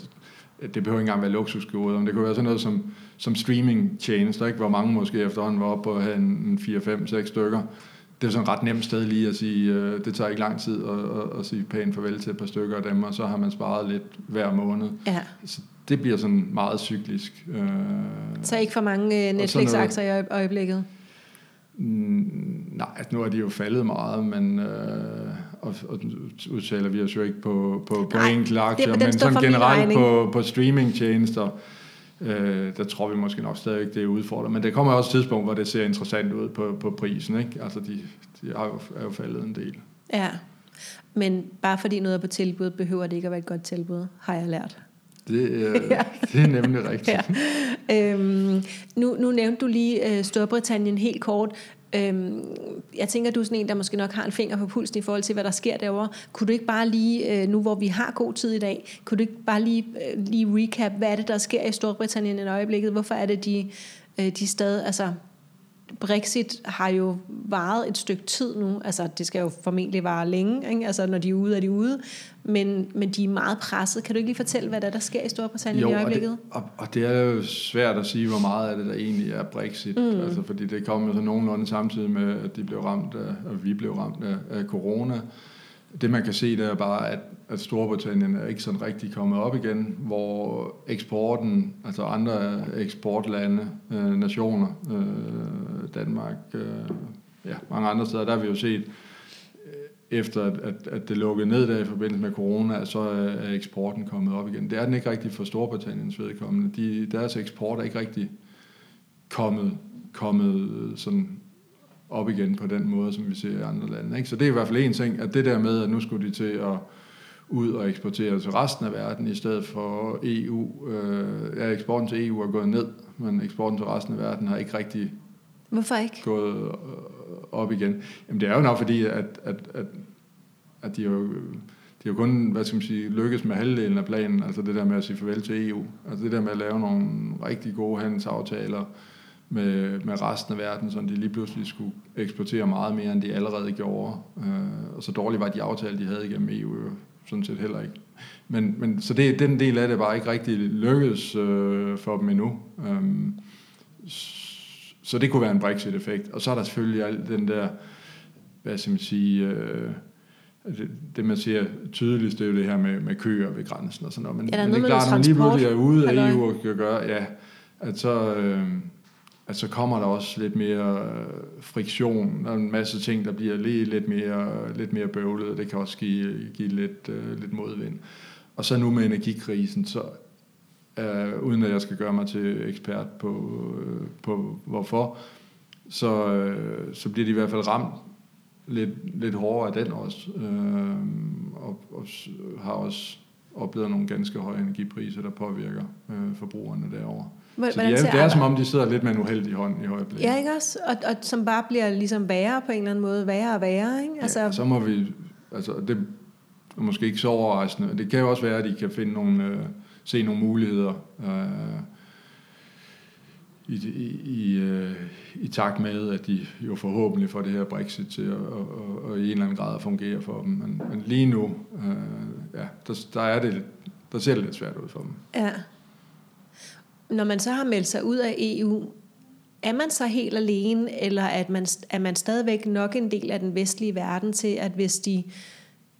det behøver ikke engang være luksusgoder, men det kunne være sådan noget som, som streaming tjenester, ikke? hvor mange måske efterhånden var oppe på at have en, en 4, 5, 6 stykker, det er sådan et ret nemt sted lige at sige, øh, det tager ikke lang tid at, at, at sige pænt farvel til et par stykker af dem, og så har man sparet lidt hver måned.
Ja.
Så det bliver sådan meget cyklisk. Øh,
så ikke for mange øh, Netflix-aktier i øjeblikket?
Mm, nej, altså nu er de jo faldet meget, men øh, og, og udtaler vi os jo ikke på, på, på enkelte aktier, men sådan generelt på, på streaming-tjenester, Øh, der tror vi måske nok stadig det er udfordret. Men det kommer også et tidspunkt, hvor det ser interessant ud på, på prisen. Ikke? Altså de, de er, jo, er jo faldet en del.
Ja, men bare fordi noget er på tilbud, behøver det ikke at være et godt tilbud, har jeg lært.
Det, øh, ja. det er nemlig rigtigt.
ja. øhm, nu, nu nævnte du lige øh, Storbritannien helt kort. Øhm, jeg tænker, du er sådan en, der måske nok har en finger på pulsen i forhold til, hvad der sker derovre. Kunne du ikke bare lige, øh, nu hvor vi har god tid i dag, kunne du ikke bare lige, øh, lige recap, hvad er det, der sker i Storbritannien i øjeblikket? Hvorfor er det, de, øh, de stadig, altså Brexit har jo varet et stykke tid nu. Altså, det skal jo formentlig vare længe. Ikke? Altså, når de er ude, er de ude. Men, men de er meget presset. Kan du ikke lige fortælle, hvad der, er, der sker i Storbritannien jo, i øjeblikket?
Og det, og, og det er jo svært at sige, hvor meget af det, der egentlig er Brexit. Mm. Altså, fordi det kom jo så nogenlunde samtidig med, at de blev ramt af, og vi blev ramt af, af corona det man kan se, det er bare, at, at Storbritannien er ikke sådan rigtig kommet op igen, hvor eksporten, altså andre eksportlande, øh, nationer, øh, Danmark, øh, ja, mange andre steder, der har vi jo set, øh, efter at, at, at det lukkede ned der i forbindelse med corona, så er eksporten kommet op igen. Det er den ikke rigtig for Storbritanniens vedkommende. De, deres eksport er ikke rigtig kommet, kommet sådan op igen på den måde, som vi ser i andre lande. Ikke? Så det er i hvert fald en ting, at det der med, at nu skulle de til at ud og eksportere til resten af verden, i stedet for EU. Øh, ja, eksporten til EU er gået ned, men eksporten til resten af verden har ikke rigtig
Hvorfor ikke?
gået øh, op igen. Jamen det er jo nok fordi, at, at, at, at de jo de har kun, hvad skal man sige, lykkes med halvdelen af planen, altså det der med at sige farvel til EU. Altså det der med at lave nogle rigtig gode handelsaftaler, med, med resten af verden, så de lige pludselig skulle eksportere meget mere, end de allerede gjorde. Øh, og så dårligt var de aftaler, de havde igennem EU, sådan set heller ikke. Men, men så det, den del af det bare ikke rigtig lykkedes øh, for dem endnu. Øh, så det kunne være en Brexit-effekt. Og så er der selvfølgelig alt den der, hvad skal man sige, øh, det, det man siger tydeligst, det er jo det her med, med køer ved grænsen og sådan noget. Men,
ja,
men det er klart, når man lige pludselig er ude af EU og kan gøre, ja, at så... Øh, at så kommer der også lidt mere øh, friktion. og en masse ting, der bliver lidt, lidt mere, lidt mere bøvlet, og det kan også give, give lidt, uh, lidt modvind. Og så nu med energikrisen, så uh, uden at jeg skal gøre mig til ekspert på, uh, på hvorfor, så, uh, så bliver de i hvert fald ramt lidt, lidt hårdere af den også, uh, og, og har også oplevet nogle ganske høje energipriser, der påvirker uh, forbrugerne derovre. Hvordan så de er, det er som om, de sidder lidt med en uheldig hånd i øjeblikket.
Ja, ikke også? Og, og som bare bliver ligesom værre på en eller anden måde, værre og værre, ikke?
Altså... Ja, så må vi, altså det er måske ikke så overraskende. Det kan jo også være, at de kan finde nogle, øh, se nogle muligheder øh, i, i, i, øh, i takt med, at de jo forhåbentlig får det her Brexit til at og, og, og i en eller anden grad fungere for dem. Men, men lige nu, øh, ja, der, der, er det, der ser det lidt svært ud for dem.
Ja. Når man så har meldt sig ud af EU, er man så helt alene, eller at man, er man stadigvæk nok en del af den vestlige verden til, at hvis de,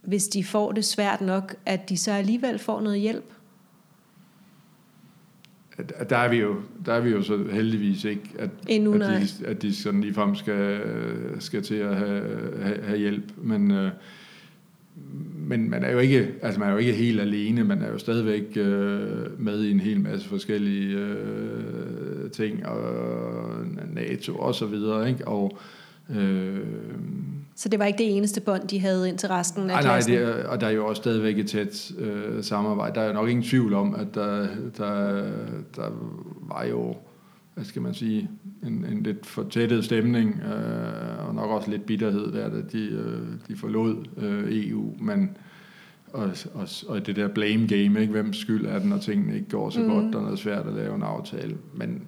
hvis de får det svært nok, at de så alligevel får noget hjælp?
Der er vi jo, der er vi jo så heldigvis ikke, at,
Endnu,
at, de, at de sådan ligefrem skal, skal til at have, have, have hjælp. Men, øh, men man er jo ikke, altså man er jo ikke helt alene, man er jo stadigvæk øh, med i en hel masse forskellige øh, ting, og NATO og så videre, ikke? Og, øh,
så det var ikke det eneste bånd, de havde ind til resten af
nej,
klassen?
Nej, det er, og der er jo også stadigvæk et tæt øh, samarbejde. Der er jo nok ingen tvivl om, at der, der, der var jo hvad skal man sige, en, en lidt fortættet stemning, øh, og nok også lidt bitterhed der, da de, øh, de forlod øh, EU, men og, og, og det der blame game, ikke? hvem skyld er den, når tingene ikke går så mm. godt, det er svært at lave en aftale, men,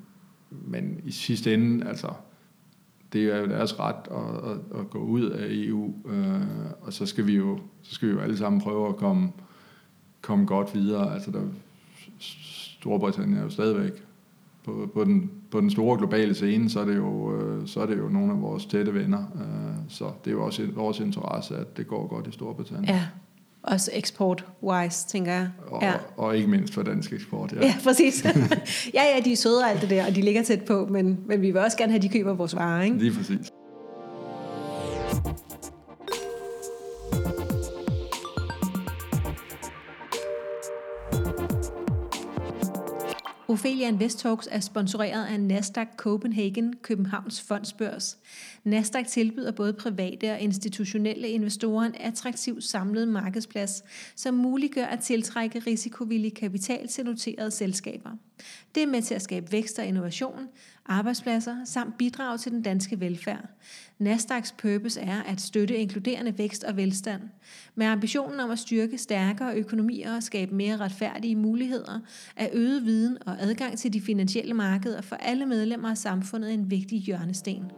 men i sidste ende, altså, det er jo deres ret at, at, at gå ud af EU, øh, og så skal vi jo så skal vi jo alle sammen prøve at komme, komme godt videre. Altså der, Storbritannien er jo stadigvæk på, på, den, på den store globale scene, så er det jo, øh, så er det jo nogle af vores tætte venner. Øh, så det er jo også vores interesse, at det går godt i Storbritannien.
Ja, også export-wise, tænker jeg.
Og,
ja.
og ikke mindst for dansk eksport,
ja. Ja, præcis. ja, ja, de er søde og alt det der, og de ligger tæt på, men, men vi vil også gerne have, at de køber vores varer, ikke?
Lige præcis.
Ophelia Invest Talks er sponsoreret af Nasdaq Copenhagen, Københavns Fondsbørs. Nasdaq tilbyder både private og institutionelle investorer en attraktiv samlet markedsplads, som muliggør at tiltrække risikovillig kapital til noterede selskaber. Det er med til at skabe vækst og innovation, arbejdspladser samt bidrag til den danske velfærd. Nasdaqs purpose er at støtte inkluderende vækst og velstand. Med ambitionen om at styrke stærkere økonomier og skabe mere retfærdige muligheder, er øget viden og adgang til de finansielle markeder for alle medlemmer af samfundet en vigtig hjørnesten.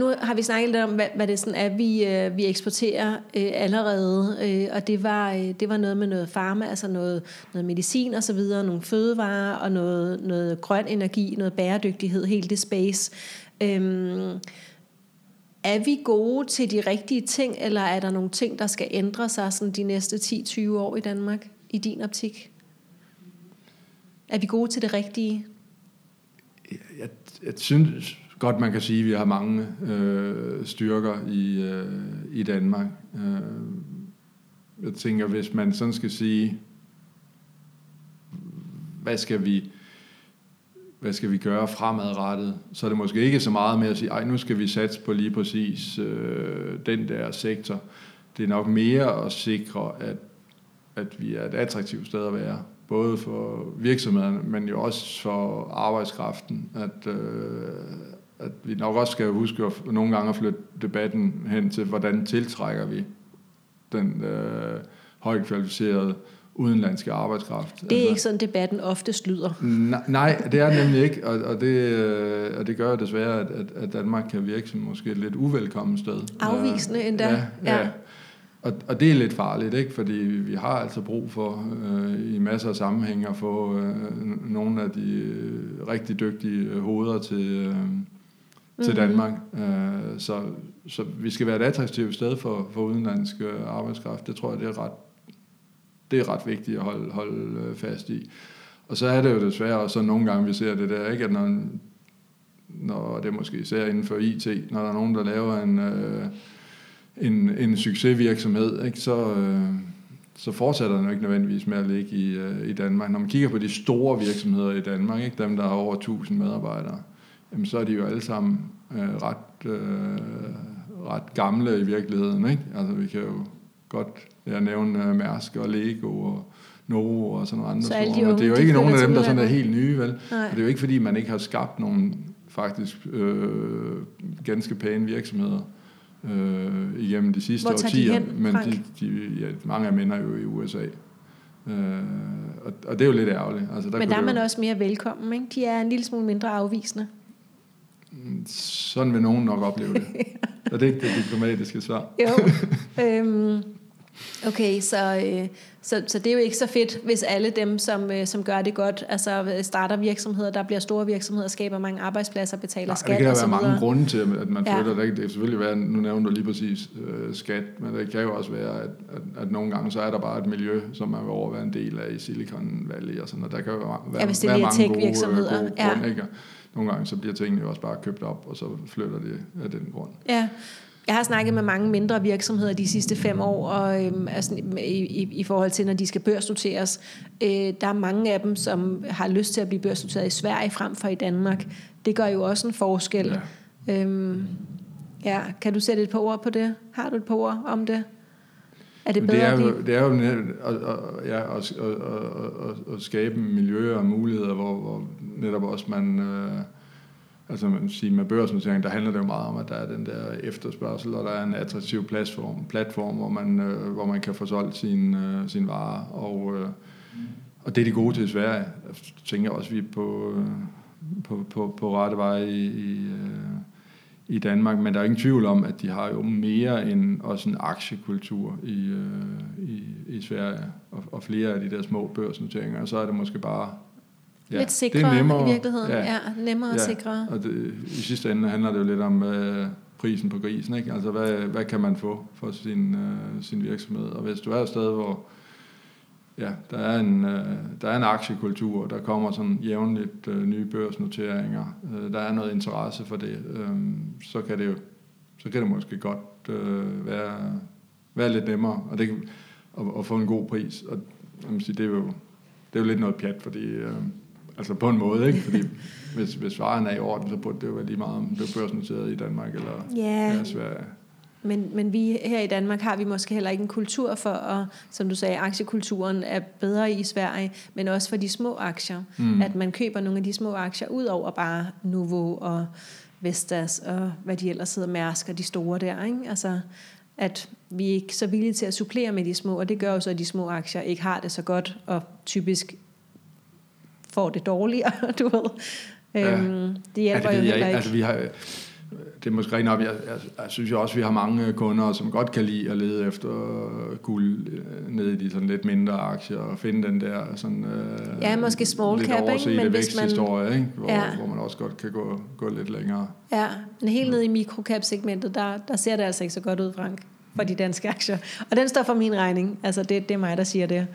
Nu har vi snakket lidt om, hvad, hvad det sådan er, vi, øh, vi eksporterer øh, allerede, øh, og det var, øh, det var noget med noget farma, altså noget, noget medicin og så videre, nogle fødevarer og noget, noget grøn energi, noget bæredygtighed, helt det space. Øhm, er vi gode til de rigtige ting, eller er der nogle ting, der skal ændre sig sådan de næste 10-20 år i Danmark, i din optik? Er vi gode til det rigtige?
Jeg, jeg, jeg synes godt, man kan sige, at vi har mange øh, styrker i, øh, i Danmark. Øh, jeg tænker, hvis man sådan skal sige, hvad skal vi hvad skal vi gøre fremadrettet, så er det måske ikke så meget med at sige, ej, nu skal vi satse på lige præcis øh, den der sektor. Det er nok mere at sikre, at, at vi er et attraktivt sted at være, både for virksomhederne, men jo også for arbejdskraften, at, øh, at vi nok også skal huske at nogle gange at flytte debatten hen til, hvordan tiltrækker vi den øh, højt kvalificerede udenlandske arbejdskraft.
Det er altså, ikke sådan, debatten ofte lyder.
Nej, det er nemlig ikke, og, og, det, øh, og det gør desværre, at, at Danmark kan virke som måske et lidt uvelkommen sted.
Afvisende endda.
Ja, ja. ja. Og, og det er lidt farligt, ikke? fordi vi har altså brug for øh, i masser af sammenhænge at få øh, nogle af de øh, rigtig dygtige hoveder til, øh, til Danmark. Øh, så, så vi skal være et attraktivt sted for, for udenlandsk øh, arbejdskraft. Det tror jeg, det er ret, det er ret vigtigt at holde, holde øh, fast i. Og så er det jo desværre også så nogle gange, vi ser det der, ikke? at når, når det er måske især inden for IT, når der er nogen, der laver en, øh, en, en succesvirksomhed, ikke? Så, øh, så fortsætter den jo ikke nødvendigvis med at ligge i, øh, i Danmark. Når man kigger på de store virksomheder i Danmark, ikke? dem der har over 1000 medarbejdere, jamen, så er de jo alle sammen øh, ret, øh, ret gamle i virkeligheden. Ikke? Altså vi kan jo godt ja, nævne øh, Mærsk og Lego og Novo og sådan nogle andre
Så de
store.
Unge,
det er jo
de
ikke nogen af dem, der sådan er helt nye, vel?
Nej.
Og det er jo ikke fordi, man ikke har skabt nogle faktisk øh, ganske pæne virksomheder øh, igennem de sidste
Hvor tager de
årtier.
hen,
men de, de, ja, mange af dem jo i USA. Øh, og, og det er jo lidt ærgerligt. Altså, der
Men der er man
jo,
også mere velkommen, ikke? De er en lille smule mindre afvisende.
Sådan vil nogen nok opleve det. Og det er ikke det diplomatiske svar.
Jo. øhm, okay, så, øh, så, så det er jo ikke så fedt, hvis alle dem, som, øh, som gør det godt, altså starter virksomheder, der bliver store virksomheder, skaber mange arbejdspladser, betaler
Nej,
skat
det kan der være mange
videre.
grunde til, at man
Ja.
flytter. Ja. Det kan selvfølgelig være, nu nævner du lige præcis øh, skat, men det kan jo også være, at, at, at nogle gange så er der bare et miljø, som man vil overvære en del af i Silicon Valley og sådan, og der kan jo være,
Ja, hvis det
være
er
mange gode,
tech-virksomheder.
gode
Ja.
grunde, ikke? Og Nogle gange så bliver tingene jo også bare købt op, og så flytter det af den grund.
Ja. Jeg har snakket med mange mindre virksomheder de sidste fem år, og øhm, altså, i, i, i forhold til, når de skal børsnoteres. Øh, der er mange af dem, som har lyst til at blive børsnoteret i Sverige frem for i Danmark. Det gør jo også en forskel. Ja. Øhm, ja, kan du sætte et par ord på det? Har du et par ord om det? Er det bedre
det er jo, det er jo at, at, ja, at, at, at, at, skabe miljøer og muligheder, hvor, hvor netop også man, øh, altså man siger med børsnotering, der handler det jo meget om, at der er den der efterspørgsel, og der er en attraktiv platform, platform hvor, man, øh, hvor man kan få solgt sine øh, sin varer, og, øh, og det er de gode til i Sverige. Jeg tænker også, at vi er på, øh, på, på, på rette vej i, i, øh, i Danmark, men der er ingen tvivl om, at de har jo mere end også en aktiekultur i, øh, i, i Sverige, og, og flere af de der små børsnoteringer, og så er det måske bare
Ja, lidt sikrere i virkeligheden. Ja, ja nemmere og
ja,
sikrere.
Og det, i sidste ende handler det jo lidt om øh, prisen på grisen, ikke? Altså, hvad, hvad kan man få for sin, øh, sin virksomhed? Og hvis du er et sted, hvor ja, der, er en, øh, der er en aktiekultur, der kommer sådan jævnligt øh, nye børsnoteringer, øh, der er noget interesse for det, øh, så kan det jo så kan det måske godt øh, være, være lidt nemmere og det kan, at, at få en god pris. Og jeg må sige, det er jo det er jo lidt noget pjat, fordi øh, altså på en måde, ikke? Fordi hvis, hvis varen er i orden, så burde det jo være lige meget, om det er børsnoteret i Danmark eller
Ja.
ja, Sverige.
Men, men vi her i Danmark har vi måske heller ikke en kultur for, at, som du sagde, aktiekulturen er bedre i Sverige, men også for de små aktier. Mm. At man køber nogle af de små aktier ud over bare Novo og Vestas og hvad de ellers hedder, Mærsk og de store der. Ikke? Altså, at vi er ikke så villige til at supplere med de små, og det gør jo så, at de små aktier ikke har det så godt, og typisk får det dårligere, du ved.
Ja.
Øhm, det hjælper
ja,
jo
det jeg
heller ikke.
Altså, vi har, det er måske rent op, jeg, jeg, jeg synes jo også, at vi har mange kunder, som godt kan lide at lede efter guld øh, nede i de sådan lidt mindre aktier, og finde den der sådan, øh,
Ja, måske small
lidt
cap, ikke? Men hvis man-
ikke? Hvor,
Ja.
hvor man også godt kan gå, gå lidt længere.
Ja, men helt nede i mikrocap-segmentet, der, der ser det altså ikke så godt ud, Frank, for de danske aktier. Og den står for min regning. Altså, det, det er mig, der siger det.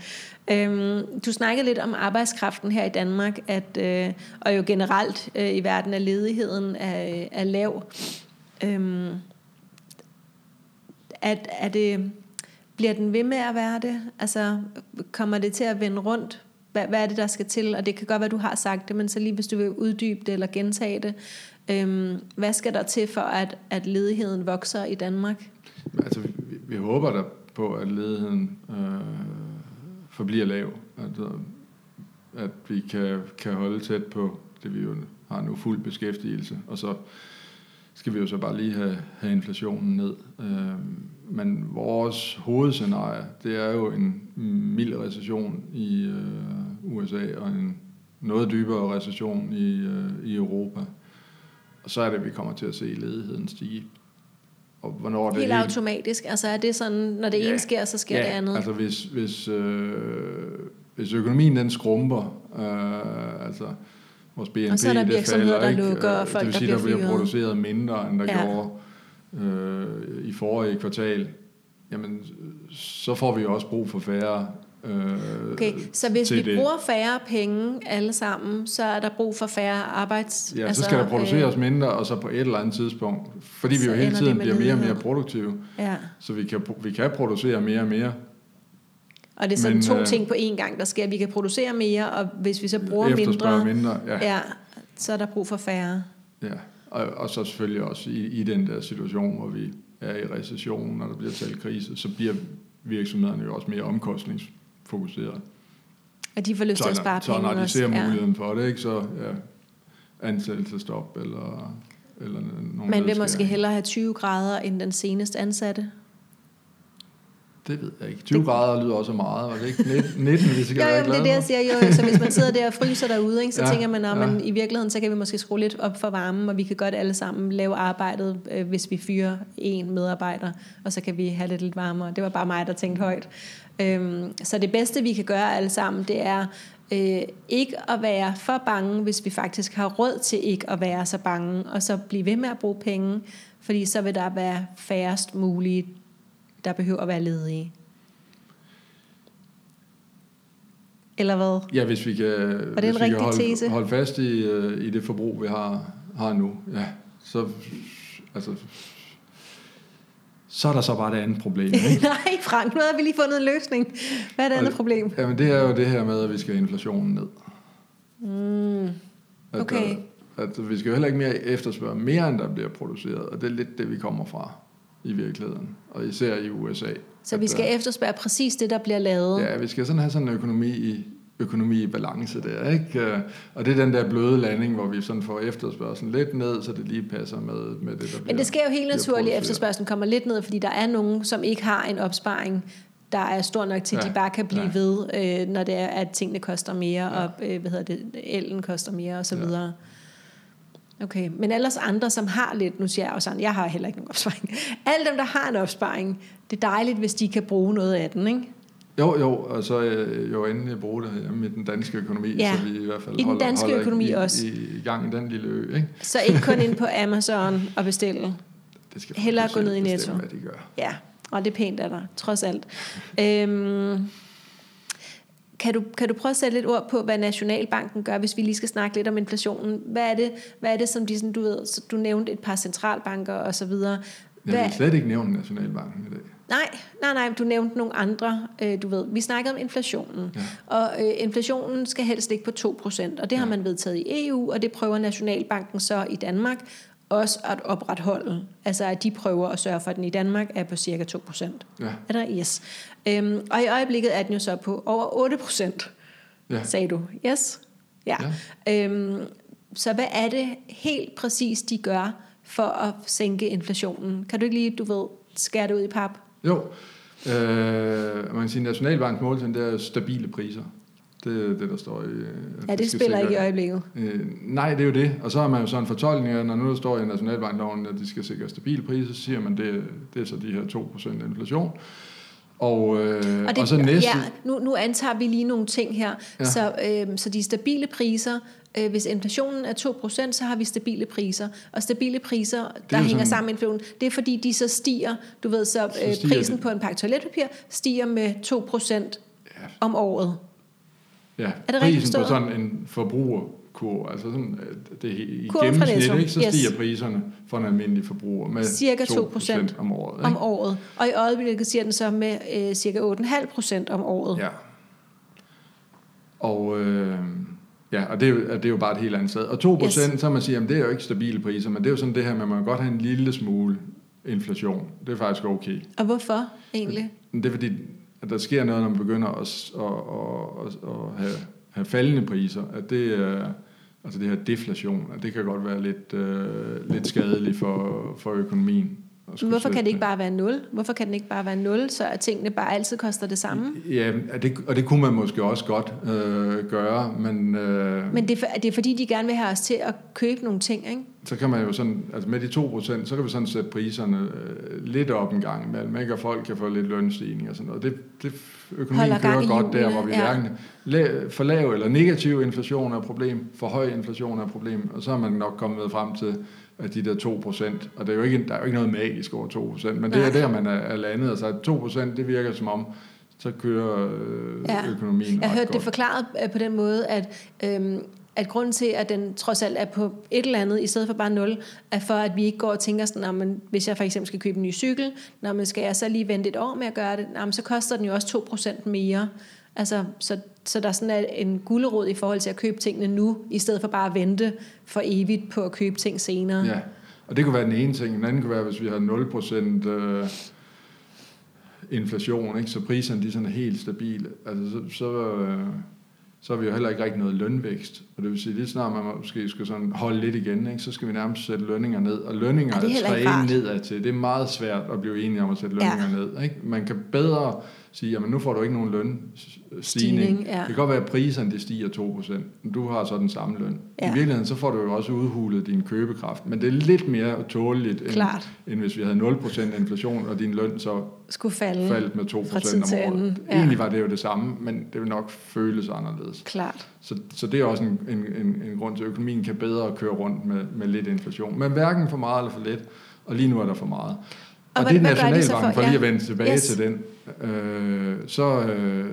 Øhm, du snakkede lidt om arbejdskraften her i Danmark, at, øh, og jo generelt øh, i verden, at ledigheden er, er lav. Øhm, at, er det, bliver den ved med at være det? Altså, kommer det til at vende rundt? Hvad, hvad er det, der skal til? Og det kan godt være, du har sagt det, men så lige hvis du vil uddybe det eller gentage det. Øhm, hvad skal der til for, at, at ledigheden vokser i Danmark?
Altså, vi, vi håber da på, at ledigheden øh, forbliver lav. At, øh, at vi kan, kan holde tæt på det, vi jo har nu fuld beskæftigelse. Og så skal vi jo så bare lige have, have inflationen ned. Øh, men vores hovedscenarie, det er jo en mild recession i øh, USA og en noget dybere recession i, øh, i Europa. Og så er det, at vi kommer til at se ledigheden stige. Og hvornår det
Helt automatisk. Altså er det sådan, når det
Ja.
ene sker, så sker
ja,
det andet?
altså hvis, hvis, øh, hvis økonomien den skrumper, øh, altså vores BNP,
Og så er der
det falder,
der
ikke?
lukker, og
Øh,
folk,
det vil
der
sige, der
bliver
bliver
fyret.
produceret mindre, end der
ja.
gjorde øh, i forrige kvartal. Jamen, så får vi jo også brug for færre øh,
Okay, så hvis vi
det.
bruger færre penge alle sammen, så er der brug for færre arbejds...
Ja, altså, så skal der produceres
Øh,
mindre, og så på et eller andet tidspunkt, fordi vi jo hele tiden bliver mere og mere produktive,
ja.
så vi kan, vi kan producere mere og mere,
Og det er sådan
Men,
to
øh,
ting på én gang, der sker. Vi kan producere mere, og hvis vi så bruger mindre,
mindre. Ja,
ja, så er der brug for færre.
ja. Og, og så selvfølgelig også i, i den der situation, hvor vi er i recession, når der bliver talt krise, så bliver virksomhederne jo også mere omkostningsfokuseret.
Og de får lyst til at
Så,
spare
så
penge
når de
også.
ser
Ja.
muligheden for det, ikke, så ja, ansættelsestop eller, eller nogle
Man vil måske hellere have 20 grader end den seneste ansatte.
Det ved jeg ikke. 20 grader lyder også meget, var det ikke? 19, 19 vi skal
Jo,
være
jo, men det er det, jeg siger. Jo, så hvis man sidder der og fryser derude, ikke, så ja,
Ja,
tænker man, at
ja.
men i virkeligheden, så kan vi måske skrue lidt op for varmen, og vi kan godt alle sammen lave arbejdet, øh, hvis vi fyrer en medarbejder, og så kan vi have det lidt varmere. Det var bare mig, der tænkte højt. Øhm, så det bedste, vi kan gøre alle sammen, det er øh, ikke at være for bange, hvis vi faktisk har råd til ikke at være så bange, og så blive ved med at bruge penge, fordi så vil der være færrest mulige, der behøver at være ledige. Eller hvad?
Ja, hvis vi kan,
en
hvis vi kan holde,
tese?
holde fast i, øh, i det forbrug, vi har, har nu, ja, så, altså, så er der så bare det andet problem. Ikke?
Nej, Frank, nu har vi lige fundet en løsning. Hvad er det andet
Og-
problem?
Jamen, det er jo det her med, at vi skal have inflationen ned.
Mm,
At,
Okay.
der- at vi skal jo heller ikke mere efterspørge mere, end der bliver produceret, og det er lidt det, vi kommer fra i virkeligheden, og især i USA.
så
At
vi skal
der-
efterspørge præcis det, der bliver lavet.
Ja, vi skal sådan have sådan en økonomi i, økonomi i balance der, ikke? Øh, Og det er den der bløde landing, hvor vi sådan får efterspørgselen lidt ned, så det lige passer med, med det, der bliver
Men det sker jo helt naturligt, at efterspørgselen kommer lidt ned, fordi der er nogen, som ikke har en opsparing, der er stor nok til, at
Ja,
de bare kan blive
ja.
ved, øh, når det er, at tingene koster mere,
Ja.
og øh, hvad hedder det, elen koster mere, og så
Ja.
videre. Okay, men ellers andre, som har lidt, nu siger jeg jo sådan, jeg har heller ikke nogen opsparing. Alle dem, der har en opsparing, det er dejligt, hvis de kan bruge noget af den, ikke?
Jo, jo, og så øh, jo endelig bruge det hjemme i den danske økonomi,
Ja,
så vi i hvert fald
i den
holder,
danske
holder
økonomi
i,
også.
I, i gang i den lille ø, ikke?
Så ikke kun ind på Amazon og bestille.
Det skal
Hellere gå ned i Netto.
Hvad de gør.
Ja, og det er pænt af dig, trods alt. Øhm, kan, du, kan du prøve at sætte lidt ord på, hvad Nationalbanken gør, hvis vi lige skal snakke lidt om inflationen? Hvad er det, hvad er det som de, sådan, du ved, så du nævnte et par centralbanker og så videre.
Jeg
Hvad,
vil slet ikke nævne Nationalbanken i dag.
Nej, nej, nej, du nævnte nogle andre, øh, du ved. Vi snakkede om inflationen,
Ja.
og øh, inflationen skal helst ligge på 2%, og det har
Ja.
man vedtaget i EU, og det prøver Nationalbanken så i Danmark også at opretholde. Altså at de prøver at sørge for, at den i Danmark er på cirka 2%.
Ja,
Er der yes. Øhm, og i øjeblikket er den jo så på over 8 procent,
ja.
sagde du. Yes? Ja. ja. Øhm, så hvad er det helt præcis, de gør for at sænke inflationen? Kan du ikke lige, du ved, skære det ud i pap?
Jo, øh, man kan sige, at Nationalbankens målsætning, det er stabile priser. Det er det, der står i... øh, at
Ja, det spiller
sikre-
ikke i øjeblikket.
Øh, nej, det er jo det. Og så har man jo så en fortolkning af, når nu der står i Nationalbankloven, at de skal sikre stabile priser, så siger man, det, det er så de her 2% inflation. Og, øh, og,
det,
og så næste...
Ja, nu, nu antager vi lige nogle ting her. Ja. Så, øhm, så de stabile priser, øh, hvis inflationen er 2%, så har vi stabile priser. Og stabile priser, der
jo
hænger
sådan-
sammen med inflationen, det er fordi, de så stiger, du ved, så, øh, prisen
de.
på en pakke toiletpapir stiger med 2%
Ja,
om året.
ja
Er det rigtigt
prisen på sådan en forbrugerkur, altså sådan, at det i gennemsnit, ikke, så
yes.
stiger priserne for en almindelig forbruger med
Cirka 2%
2% om året. Ikke?
om året. Og i øjeblikket siger den så med øh, cirka 8,5 procent om året.
Ja. Og, øh, ja, og det, er jo, det er jo bare et helt andet sted. Og 2 procent,
Yes.
så man sige, at det er jo ikke stabile priser, men det er jo sådan det her med, at man godt have en lille smule inflation. Det er faktisk okay.
Og hvorfor egentlig?
Det er fordi, at der sker noget, når man begynder at, at, at, at, at have, have faldende priser. At det er, altså det her deflation, og det kan godt være lidt, øh, lidt skadeligt for, for økonomien.
Hvorfor kan det ikke bare være 0? Hvorfor kan den ikke bare være 0, så at tingene bare altid koster det samme?
Ja, og det, og det kunne man måske også godt øh, gøre, men, øh,
Men det er, det er fordi, de gerne vil have os til at købe nogle ting, ikke?
så kan man jo sådan, altså med de 2%, så kan vi sådan sætte priserne øh, lidt op en gang imellem, ikke? og folk kan få lidt lønstigning og sådan noget. Det, det økonomien
Holder
kører godt der, hvor vi
ja.
hverken la- for lav eller negativ inflation er et problem, for høj inflation er et problem, og så er man nok kommet frem til, at de der 2%, og det er jo ikke, der er jo ikke noget magisk over 2%, men det
Nej.
er der, man er, er landet. Altså at 2% det virker som om, så kører øh,
Ja.
økonomien
Jeg hørte
godt.
det forklaret øh, på den måde, at, øhm, at grunden til, at den trods alt er på et eller andet, i stedet for bare 0, er for, at vi ikke går og tænker sådan, "Nå, men hvis jeg for eksempel skal købe en ny cykel, når man skal jeg så lige vente et år med at gøre det, Nå, men så koster den jo også 2% mere. Altså, så, så der er sådan er en gulderod i forhold til at købe tingene nu, i stedet for bare at vente for evigt på at købe ting senere.
Ja, og det kunne være den ene ting. Den anden kunne være, hvis vi har 0% øh, inflation, ikke? så priserne de sådan er helt stabile. Altså, så, så, øh, så har vi jo heller ikke rigtig noget lønvækst. Og det vil sige, lige snart man måske skal sådan holde lidt igen, ikke? så skal vi nærmest sætte lønninger ned. Og lønninger
Ja, er ikke
træne nedad til. Det er meget svært at blive enige om at sætte lønninger ja. ned. Ikke? Man kan bedre sige, jamen nu får du ikke nogen lønstigning.
Stigning, ja.
Det kan godt være, at priserne de stiger 2%. men Du har så den samme løn.
Ja.
I virkeligheden så får du jo også udhulet din købekraft. Men det er lidt mere tåleligt, end,
Klart.
end hvis vi havde 0% inflation, og din løn så
Skulle falde.
faldt med 2%
fra tid til
om året.
ja.
Egentlig var det jo det samme, men det vil nok føles anderledes.
Klart.
Så, så det er også en, en, en, en grund til, at økonomien kan bedre køre rundt med, med lidt inflation. Men hverken for meget eller for lidt, og lige nu er der for meget. Og,
hvad-
det er Nationalbanken,
for-
for lige at vende tilbage
Yes.
til den, øh, så, øh,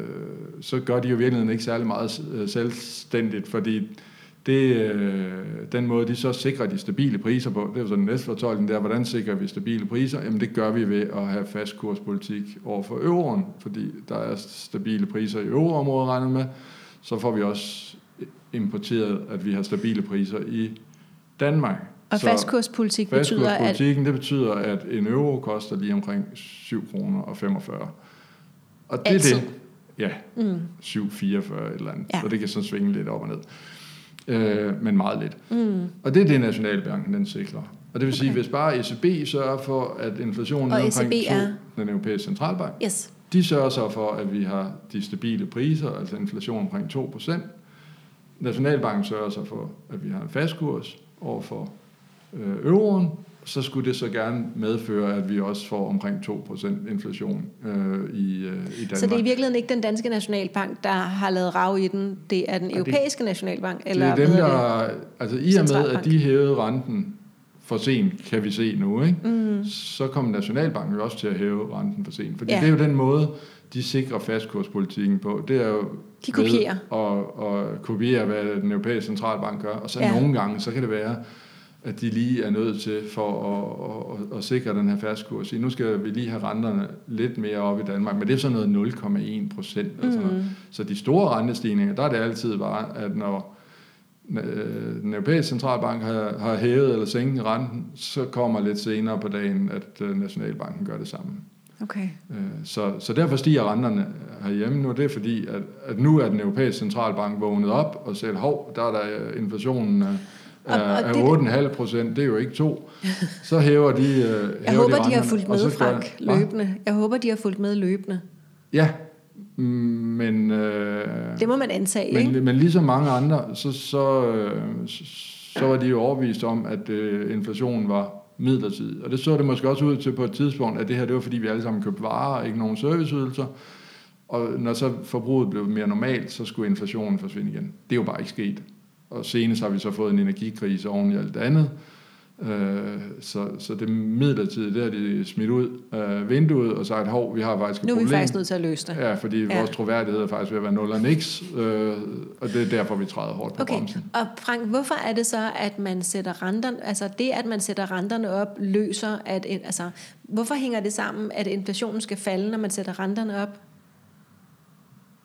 så gør de jo i virkeligheden ikke særlig meget øh, selvstændigt, fordi det, øh, den måde, de så sikrer de stabile priser på, det er jo så den næste fortolkning der, hvordan sikrer vi stabile priser? Jamen det gør vi ved at have fast kurspolitik over for euroen, fordi der er stabile priser i euroområdet regnet med, så får vi også importeret, at vi har stabile priser i Danmark.
Og
Så
fastkurspolitik betyder, at
fastkurspolitikken, det betyder, at en euro koster lige omkring 7 kroner og 45. Og det
Altid.
er det. Ja,
mm,
7,44 et eller andet.
Ja.
Så det kan så svinge lidt op og ned. Øh, men meget lidt.
mm,
Og det er det, Nationalbanken den sikrer. Og det vil sige,
Okay.
hvis bare ECB sørger for, at inflationen
Og
er omkring
ECB
2,
er?
den europæiske centralbank,
yes.
de sørger så for, at vi har de stabile priser, altså inflation omkring 2%. Nationalbanken sørger så for, at vi har en fast kurs over for øh, euroen. Så skulle det så gerne medføre, at vi også får omkring 2% inflation øh, i, øh, i Danmark.
Så det er i virkeligheden ikke den danske nationalbank, der har lavet rav i den. Det er den
det-
europæiske nationalbank. Eller
det er dem, der... Altså i og med, at de hævede renten for sent, kan vi se nu, ikke?
Mm.
så kommer Nationalbanken jo også til at hæve renten for sent. Fordi
Ja.
det er jo den måde, de sikrer fastkurspolitikken på. Det er jo
De kopierer.
Og, og kopiere, hvad den europæiske centralbank gør. Og så
ja.
nogle gange, så kan det være, at de lige er nødt til for at, at, at, at sikre den her. Sige, Nu skal vi lige have renterne lidt mere op i Danmark, men det er sådan noget 0,1 procent. Mm.
Mm.
Så de store rentestigninger, der er det altid bare, at når øh, den europæiske centralbank har, har hævet eller sænket renten, så kommer lidt senere på dagen, at øh, Nationalbanken gør det samme.
Okay.
Øh, Så, så derfor stiger renterne herhjemme nu. Det er fordi, at, at nu er den europæiske centralbank vågnet op og siger, hov, der er der inflationen øh,
Og- og
er
det-
8,5 procent, det er jo ikke to. Så hæver de øh,
Jeg
hæver
håber, de har
renterne,
fulgt med,
gør-
Frank,
Hva?
løbende. Jeg håber, de har fulgt med løbende.
Ja, men... Øh,
Det må man antage, ikke?
men, men ligesom mange andre, så, så, øh, så var de jo overvist om, at øh, inflationen var midlertidig. Og det så det måske også ud til på et tidspunkt, at det her det var fordi, vi alle sammen købte varer, og ikke nogen serviceydelser. Og når så forbruget blev mere normalt, så skulle inflationen forsvinde igen. Det er jo bare ikke sket. Og senest har vi så fået en energikrise oven i alt det andet. Øh, så, så det midlertidige, det har de smidt ud af vinduet og sagt, hov, vi har faktisk et
Nu er vi
problem.
faktisk nødt til at løse det.
Ja, fordi
Ja.
vores troværdighed er faktisk ved at være nul og niks, øh, og det er derfor, vi træder hårdt på
Okay,
bremsen.
og Frank, hvorfor er det så, at man sætter renterne, altså det, at man sætter renterne op, løser, at, altså, hvorfor hænger det sammen, at inflationen skal falde, når man sætter renterne op?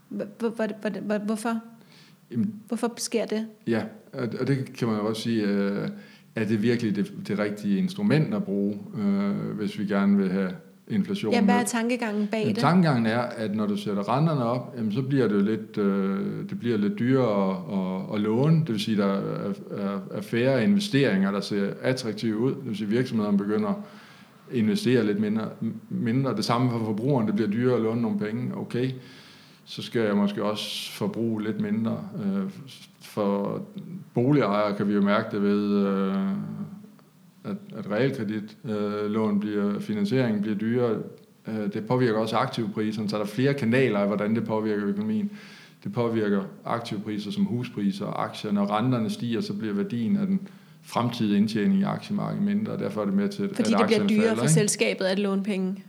Hvor- hvor- hvor- hvor- hvor- Hvorfor?
Jamen,
Hvorfor sker det?
ja, og det kan man jo også sige, øh, er det virkelig det, det rigtige instrument at bruge, øh, hvis vi gerne vil have inflation
Ja, hvad er tankegangen bag
Men
det?
tankegangen er, at når du sætter renterne op, jamen, så bliver det lidt, øh, det bliver lidt dyrere at, at, at låne. Det vil sige, at der er, er, er færre investeringer, der ser attraktive ud. Det vil sige, at virksomhederne begynder investere lidt mindre. mindre. Det samme for forbrugeren, det bliver dyrere at låne nogle penge, okay, så skal jeg måske også forbruge lidt mindre. Øh, for boligejere kan vi jo mærke det ved, øh, at, at realkreditlån øh, bliver, finansieringen bliver dyrere. Det påvirker også aktivpriserne, så der er flere kanaler af, hvordan det påvirker økonomien. Det påvirker aktivpriser som huspriser og aktier. Når renterne stiger, så bliver værdien af den fremtidige indtjening i aktiemarkedet mindre, og derfor er det med til,
fordi at det bliver dyrere falder, for ikke? selskabet at låne penge?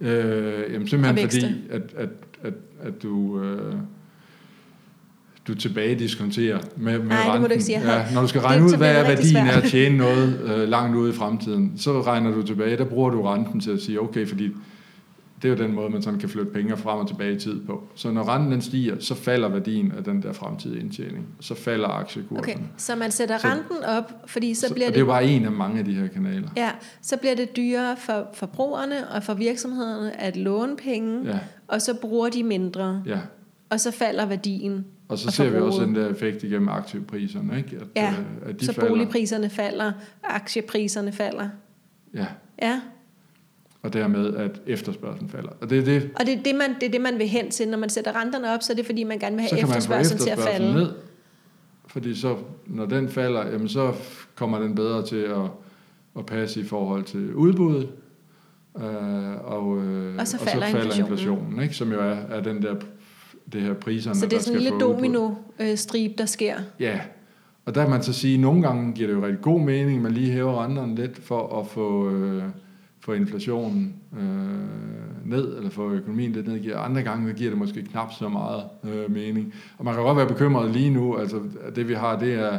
Øh, jamen simpelthen fordi, at, at, at, at du... Øh, du tilbage diskonterer med, med
Nej,
renten.
det må du ikke sige.
Ja, når du skal regne ud, hvad er værdien af at tjene noget øh, langt ude i fremtiden, så regner du tilbage, der bruger du renten til at sige, okay, fordi det er jo den måde, man sådan kan flytte penge frem og tilbage i tid på. Så når renten den stiger, så falder værdien af den der fremtidige indtjening. Så falder aktiekursen.
Okay, så man sætter så, renten op, fordi så, så bliver
det... det er bare en af mange af de her kanaler.
Ja, så bliver det dyrere for forbrugerne og for virksomhederne at låne penge, ja. og så bruger de mindre. Ja. Og så falder værdien.
Og så ser vi også den der effekt igennem aktiepriserne, ikke?
At, ja, øh, at de så falder. boligpriserne falder, aktiepriserne falder.
Ja.
Ja
og dermed at efterspørgselen falder. Og det er det,
og det er det, man, det er det, man vil hen til. Når man sætter renterne op, så er det fordi, man gerne vil have efterspørgselen til at falde. Ned,
fordi så, når den falder, jamen så kommer den bedre til at, at passe i forhold til udbuddet, øh, og, øh,
og så falder, og så falder inflationen, inflationen
ikke? som jo er, er den der det her priserne,
Så det er sådan en lille domino-strib, der sker?
Ja, og der kan man så sige, at nogle gange giver det jo rigtig god mening, at man lige hæver renterne lidt for at få... Øh, få inflationen øh, ned, eller få økonomien lidt ned. Andre gange giver det måske knap så meget øh, mening. Og man kan godt være bekymret lige nu. Altså, det vi har, det er,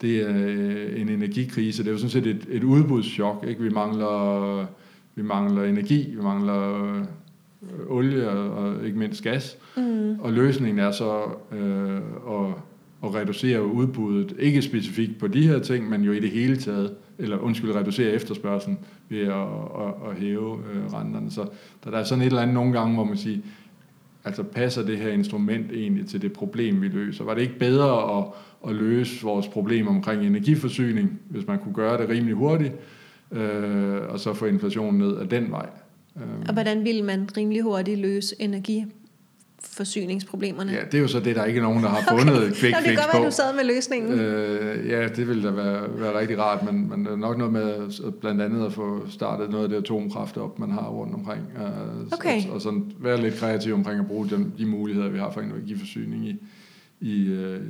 det er øh, en energikrise. Det er jo sådan set et, et udbudschok. Ikke? Vi, mangler, vi mangler energi, vi mangler øh, olie og, og ikke mindst gas. Mm. Og løsningen er så øh, at, at reducere udbuddet, ikke specifikt på de her ting, men jo i det hele taget eller undskyld, reducere efterspørgselen ved at, at, at hæve øh, renterne. Så der, der er sådan et eller andet nogle gange, hvor man siger, altså passer det her instrument egentlig til det problem, vi løser? Var det ikke bedre at, at løse vores problem omkring energiforsyning, hvis man kunne gøre det rimelig hurtigt, øh, og så få inflationen ned ad den vej?
Og hvordan ville man rimelig hurtigt løse energi forsyningsproblemerne?
Ja, det er jo så det, der ikke er nogen, der har fundet okay. quick fix på. Det kan
godt være, du sad med løsningen.
Øh, ja, det ville da være, være rigtig rart, men, men nok noget med blandt andet at få startet noget af det atomkraft op, man har rundt omkring. Øh, okay. Og, og sådan være lidt kreativ omkring at bruge de, de muligheder, vi har for energiforsyning i, i øh,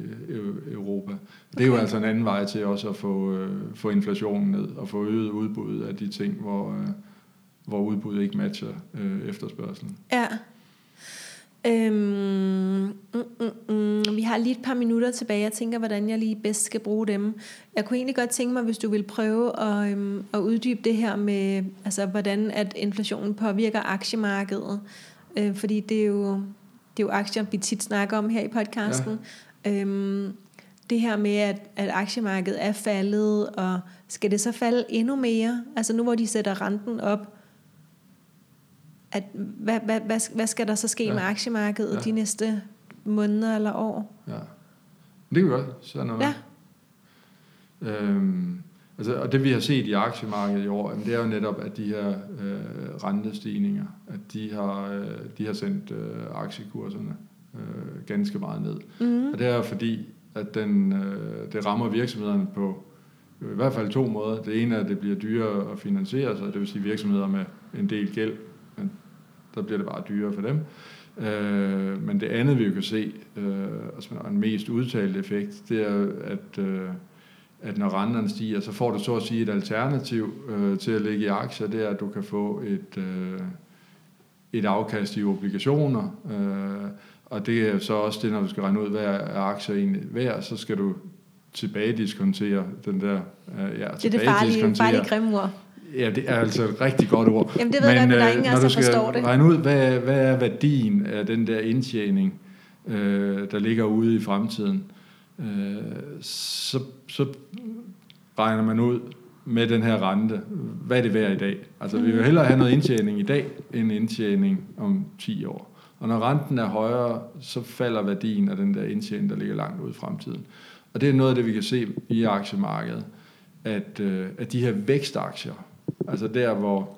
Europa. Okay. Det er jo altså en anden vej til også at få, øh, få inflationen ned og få øget udbuddet af de ting, hvor, øh, hvor udbuddet ikke matcher øh, efterspørgselen.
Ja. Øhm, mm, mm, mm. Vi har lige et par minutter tilbage. Jeg tænker, hvordan jeg lige bedst skal bruge dem. Jeg kunne egentlig godt tænke mig, hvis du vil prøve at, øhm, at uddybe det her med, altså, hvordan at inflationen påvirker aktiemarkedet. Øh, fordi det er, jo, det er jo aktier, vi tit snakker om her i podcasten. Ja. Øhm, det her med, at, at aktiemarkedet er faldet, og skal det så falde endnu mere? Altså nu hvor de sætter renten op, at, hvad, hvad, hvad, hvad skal der så ske ja. med aktiemarkedet ja. de næste måneder eller år?
Ja, det kan vi godt. Så noget. Ja. Øhm, altså, og det vi har set i aktiemarkedet i år, det er jo netop, at de her øh, rentestigninger, at de har, øh, de har sendt øh, aktiekurserne øh, ganske meget ned. Mm. Og det er fordi, at den, øh, det rammer virksomhederne på i hvert fald to måder. Det ene er, at det bliver dyrere at finansiere sig, det vil sige virksomheder med en del gæld der bliver det bare dyrere for dem. Øh, men det andet, vi jo kan se, øh, altså en mest udtalt effekt, det er, at, øh, at når renterne stiger, så får du så at sige et alternativ øh, til at ligge i aktier, det er, at du kan få et, øh, et afkast i obligationer, øh, og det er så også det, når du skal regne ud, hvad er aktier egentlig værd, så skal du tilbagediskontere den der...
Øh, ja, det er det farlige, farlige grimme ord.
Ja, det er altså et rigtig godt ord.
Jamen det ved men, jeg godt, men der er ingen
af
os, der forstår det.
regne ud, hvad, hvad er værdien af den der indtjening, øh, der ligger ude i fremtiden, øh, så, så regner man ud med den her rente, hvad er det værd i dag? Altså vi vil hellere have noget indtjening i dag, end indtjening om 10 år. Og når renten er højere, så falder værdien af den der indtjening, der ligger langt ude i fremtiden. Og det er noget af det, vi kan se i aktiemarkedet, at, øh, at de her vækstaktier, Altså der, hvor,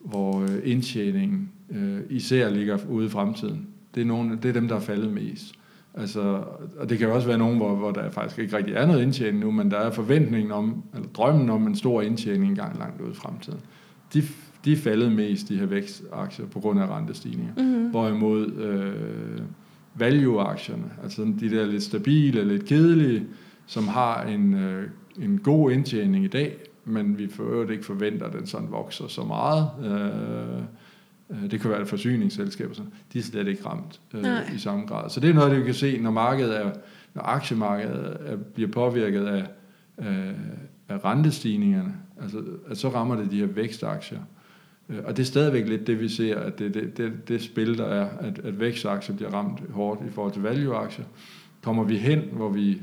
hvor øh, indtjeningen øh, især ligger ude i fremtiden. Det er, nogle, det er dem, der er faldet mest. Altså, og det kan jo også være nogen, hvor, hvor der faktisk ikke rigtig er noget indtjening nu, men der er forventningen om, eller drømmen om en stor indtjening engang langt ude i fremtiden. De, de er faldet mest, de her vækstaktier, på grund af rentestigninger. Mm-hmm. Hvorimod øh, value-aktierne, altså de der lidt stabile, lidt kedelige, som har en, øh, en god indtjening i dag, men vi for øvrigt ikke forventer, at den sådan vokser så meget. Øh, øh det kan være forsyningsselskaber, sådan. de er slet ikke ramt øh, i samme grad. Så det er noget, det vi kan se, når markedet er, når aktiemarkedet er, bliver påvirket af, af, af rentestigningerne, altså, at så rammer det de her vækstaktier. Øh, og det er stadigvæk lidt det, vi ser, at det, det, det, det spil, der er, at, at vækstaktier bliver ramt hårdt i forhold til value-aktier. Kommer vi hen, hvor vi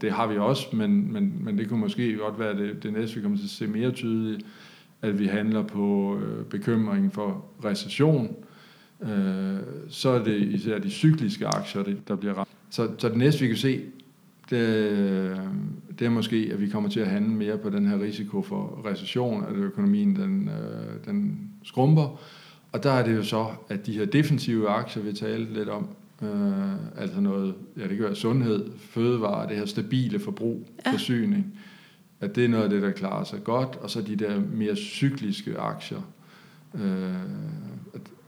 det har vi også, men, men, men det kunne måske godt være det, det næste, vi kommer til at se mere tydeligt, at vi handler på øh, bekymring for recession, øh, så er det især de cykliske aktier, der bliver ramt. Så, så det næste, vi kan se, det, øh, det er måske, at vi kommer til at handle mere på den her risiko for recession, at økonomien den, øh, den skrumper. Og der er det jo så, at de her defensive aktier, vi talte lidt om, Øh, altså noget, ja det kan være sundhed, fødevare, det her stabile forbrug, ja. forsyning, at det er noget af det, der klarer sig godt, og så de der mere cykliske aktier. Øh,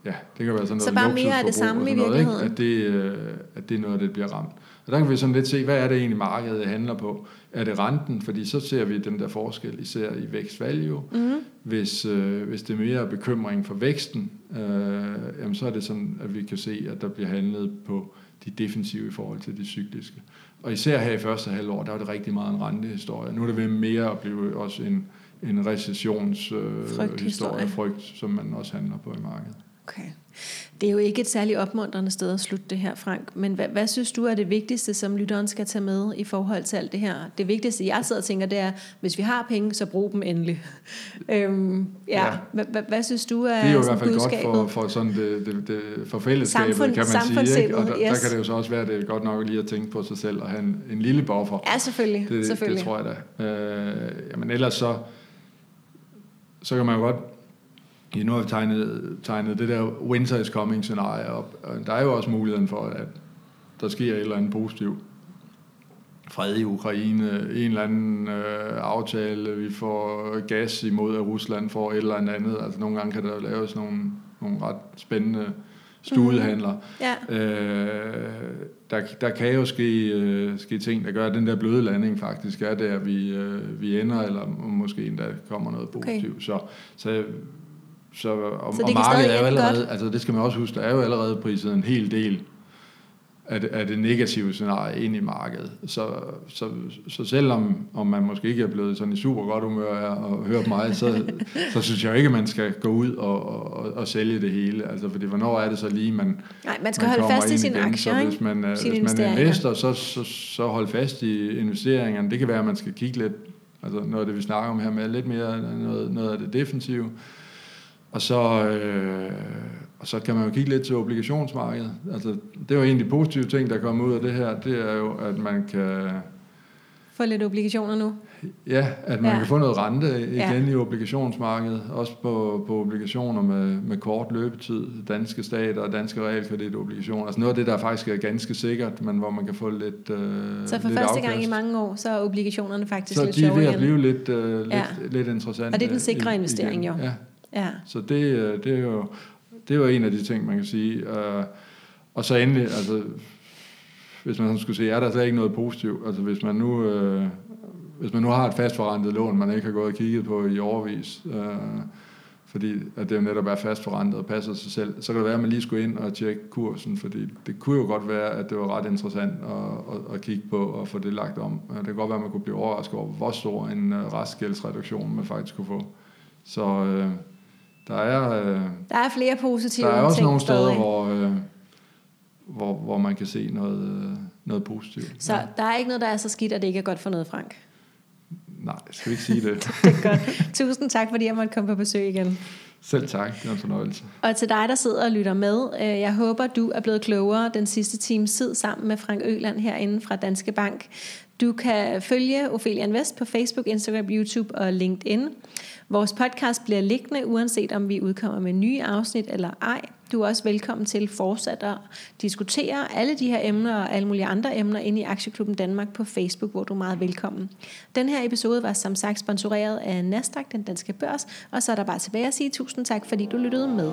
ja, det kan være sådan noget
Så bare mere af det samme i virkeligheden?
Ikke? At, det, øh, at det er noget, der bliver ramt. Og der kan vi sådan lidt se, hvad er det egentlig markedet handler på? Er det renten? Fordi så ser vi den der forskel især i vækst-value. Mm-hmm. Hvis, øh, hvis det er mere bekymring for væksten, øh, jamen så er det sådan, at vi kan se, at der bliver handlet på de defensive i forhold til de cykliske. Og især her i første halvår, der var det rigtig meget en rentehistorie. Nu er det ved mere at blive også en, en recessionshistorie, øh, frygt, som man også handler på i markedet.
Okay. Det er jo ikke et særligt opmuntrende sted at slutte det her, Frank. Men hvad, hvad synes du er det vigtigste, som lytteren skal tage med i forhold til alt det her? Det vigtigste, jeg sidder og tænker, det er, hvis vi har penge, så brug dem endelig. øhm, ja. ja. Hvad, hvad, hvad synes du er
Det er jo i hvert fald budskabet? godt for, for, sådan det, det, det, for fællesskabet, Samfund, kan man sige. Ikke? Og der, yes. der kan det jo så også være, at det er godt nok lige at tænke på sig selv og have en, en lille buffer.
Ja, selvfølgelig.
Det,
selvfølgelig.
det tror jeg da. Øh, jamen ellers så, så kan man jo godt nu har vi tegnet, tegnet det der winter is coming scenarie op. Og der er jo også muligheden for, at der sker et eller andet positivt. Fred i Ukraine, en eller anden øh, aftale, vi får gas imod, at Rusland får et eller andet. Altså nogle gange kan der laves nogle, nogle ret spændende studehandler. Mm. Ja. Øh, der, der kan jo ske, øh, ske ting, der gør, at den der bløde landing faktisk er der, vi, øh, vi ender, eller måske endda kommer noget positivt. Okay. Så, så så, og, så det og markedet er jo allerede, godt. altså det skal man også huske, der er jo allerede priset en hel del af det, af det negative scenarie ind i markedet. Så, så, så selvom om man måske ikke er blevet sådan i super godt humør af at høre mig, så, så synes jeg ikke, at man skal gå ud og, og, og sælge det hele. Altså, fordi hvornår er det så lige, man
Nej, man skal man holde fast i sine aktier,
så hvis man, hvis man er investor, så, så, så hold fast i investeringerne. Det kan være, at man skal kigge lidt, altså noget af det, vi snakker om her med, lidt mere noget, noget af det defensive. Og så, øh, og så kan man jo kigge lidt til obligationsmarkedet. Altså, det er jo de positive ting, der kommer ud af det her, det er jo, at man kan...
Få lidt obligationer nu?
Ja, at man ja. kan få noget rente igen ja. i obligationsmarkedet, også på, på obligationer med, med kort løbetid, danske stater og danske realkreditobligationer. Altså noget af det, der faktisk er ganske sikkert, men hvor man kan få lidt øh,
Så for
lidt
første afkast. gang i mange år, så er obligationerne faktisk
så
lidt sjove
Så de er ved at blive lidt, øh, lidt, ja. lidt interessante.
Og det er den sikre investering
igen.
jo.
Ja, Ja. Så det, øh, det, er jo, det er jo en af de ting, man kan sige. Øh, og så endelig, altså, hvis man skulle sige, er der slet ikke noget positivt? Altså hvis man nu, øh, hvis man nu har et fastforrentet lån, man ikke har gået og kigget på i overvis, øh, fordi at det jo netop er fastforrentet og passer sig selv, så kan det være, at man lige skulle ind og tjekke kursen, fordi det kunne jo godt være, at det var ret interessant at, at, at kigge på og få det lagt om. Det kan godt være, at man kunne blive overrasket over, hvor stor en øh, restgældsreduktion man faktisk kunne få. Så, øh, der er, øh,
der er flere positive
Der er også ting nogle steder, hvor, øh, hvor, hvor man kan se noget, øh, noget positivt.
Så ja. der er ikke noget, der er så skidt, at det ikke er godt for noget, Frank?
Nej, skal ikke sige det.
det er godt. Tusind tak, fordi jeg måtte komme på besøg igen.
Selv tak, det var en fornøjelse.
Og til dig, der sidder og lytter med, øh, jeg håber, du er blevet klogere den sidste time tid sammen med Frank Øland herinde fra Danske Bank. Du kan følge Ophelia Invest på Facebook, Instagram, YouTube og LinkedIn. Vores podcast bliver liggende, uanset om vi udkommer med nye afsnit eller ej. Du er også velkommen til fortsat at diskutere alle de her emner og alle mulige andre emner inde i Aktieklubben Danmark på Facebook, hvor du er meget velkommen. Den her episode var som sagt sponsoreret af Nasdaq, den danske børs, og så er der bare tilbage at sige tusind tak, fordi du lyttede med.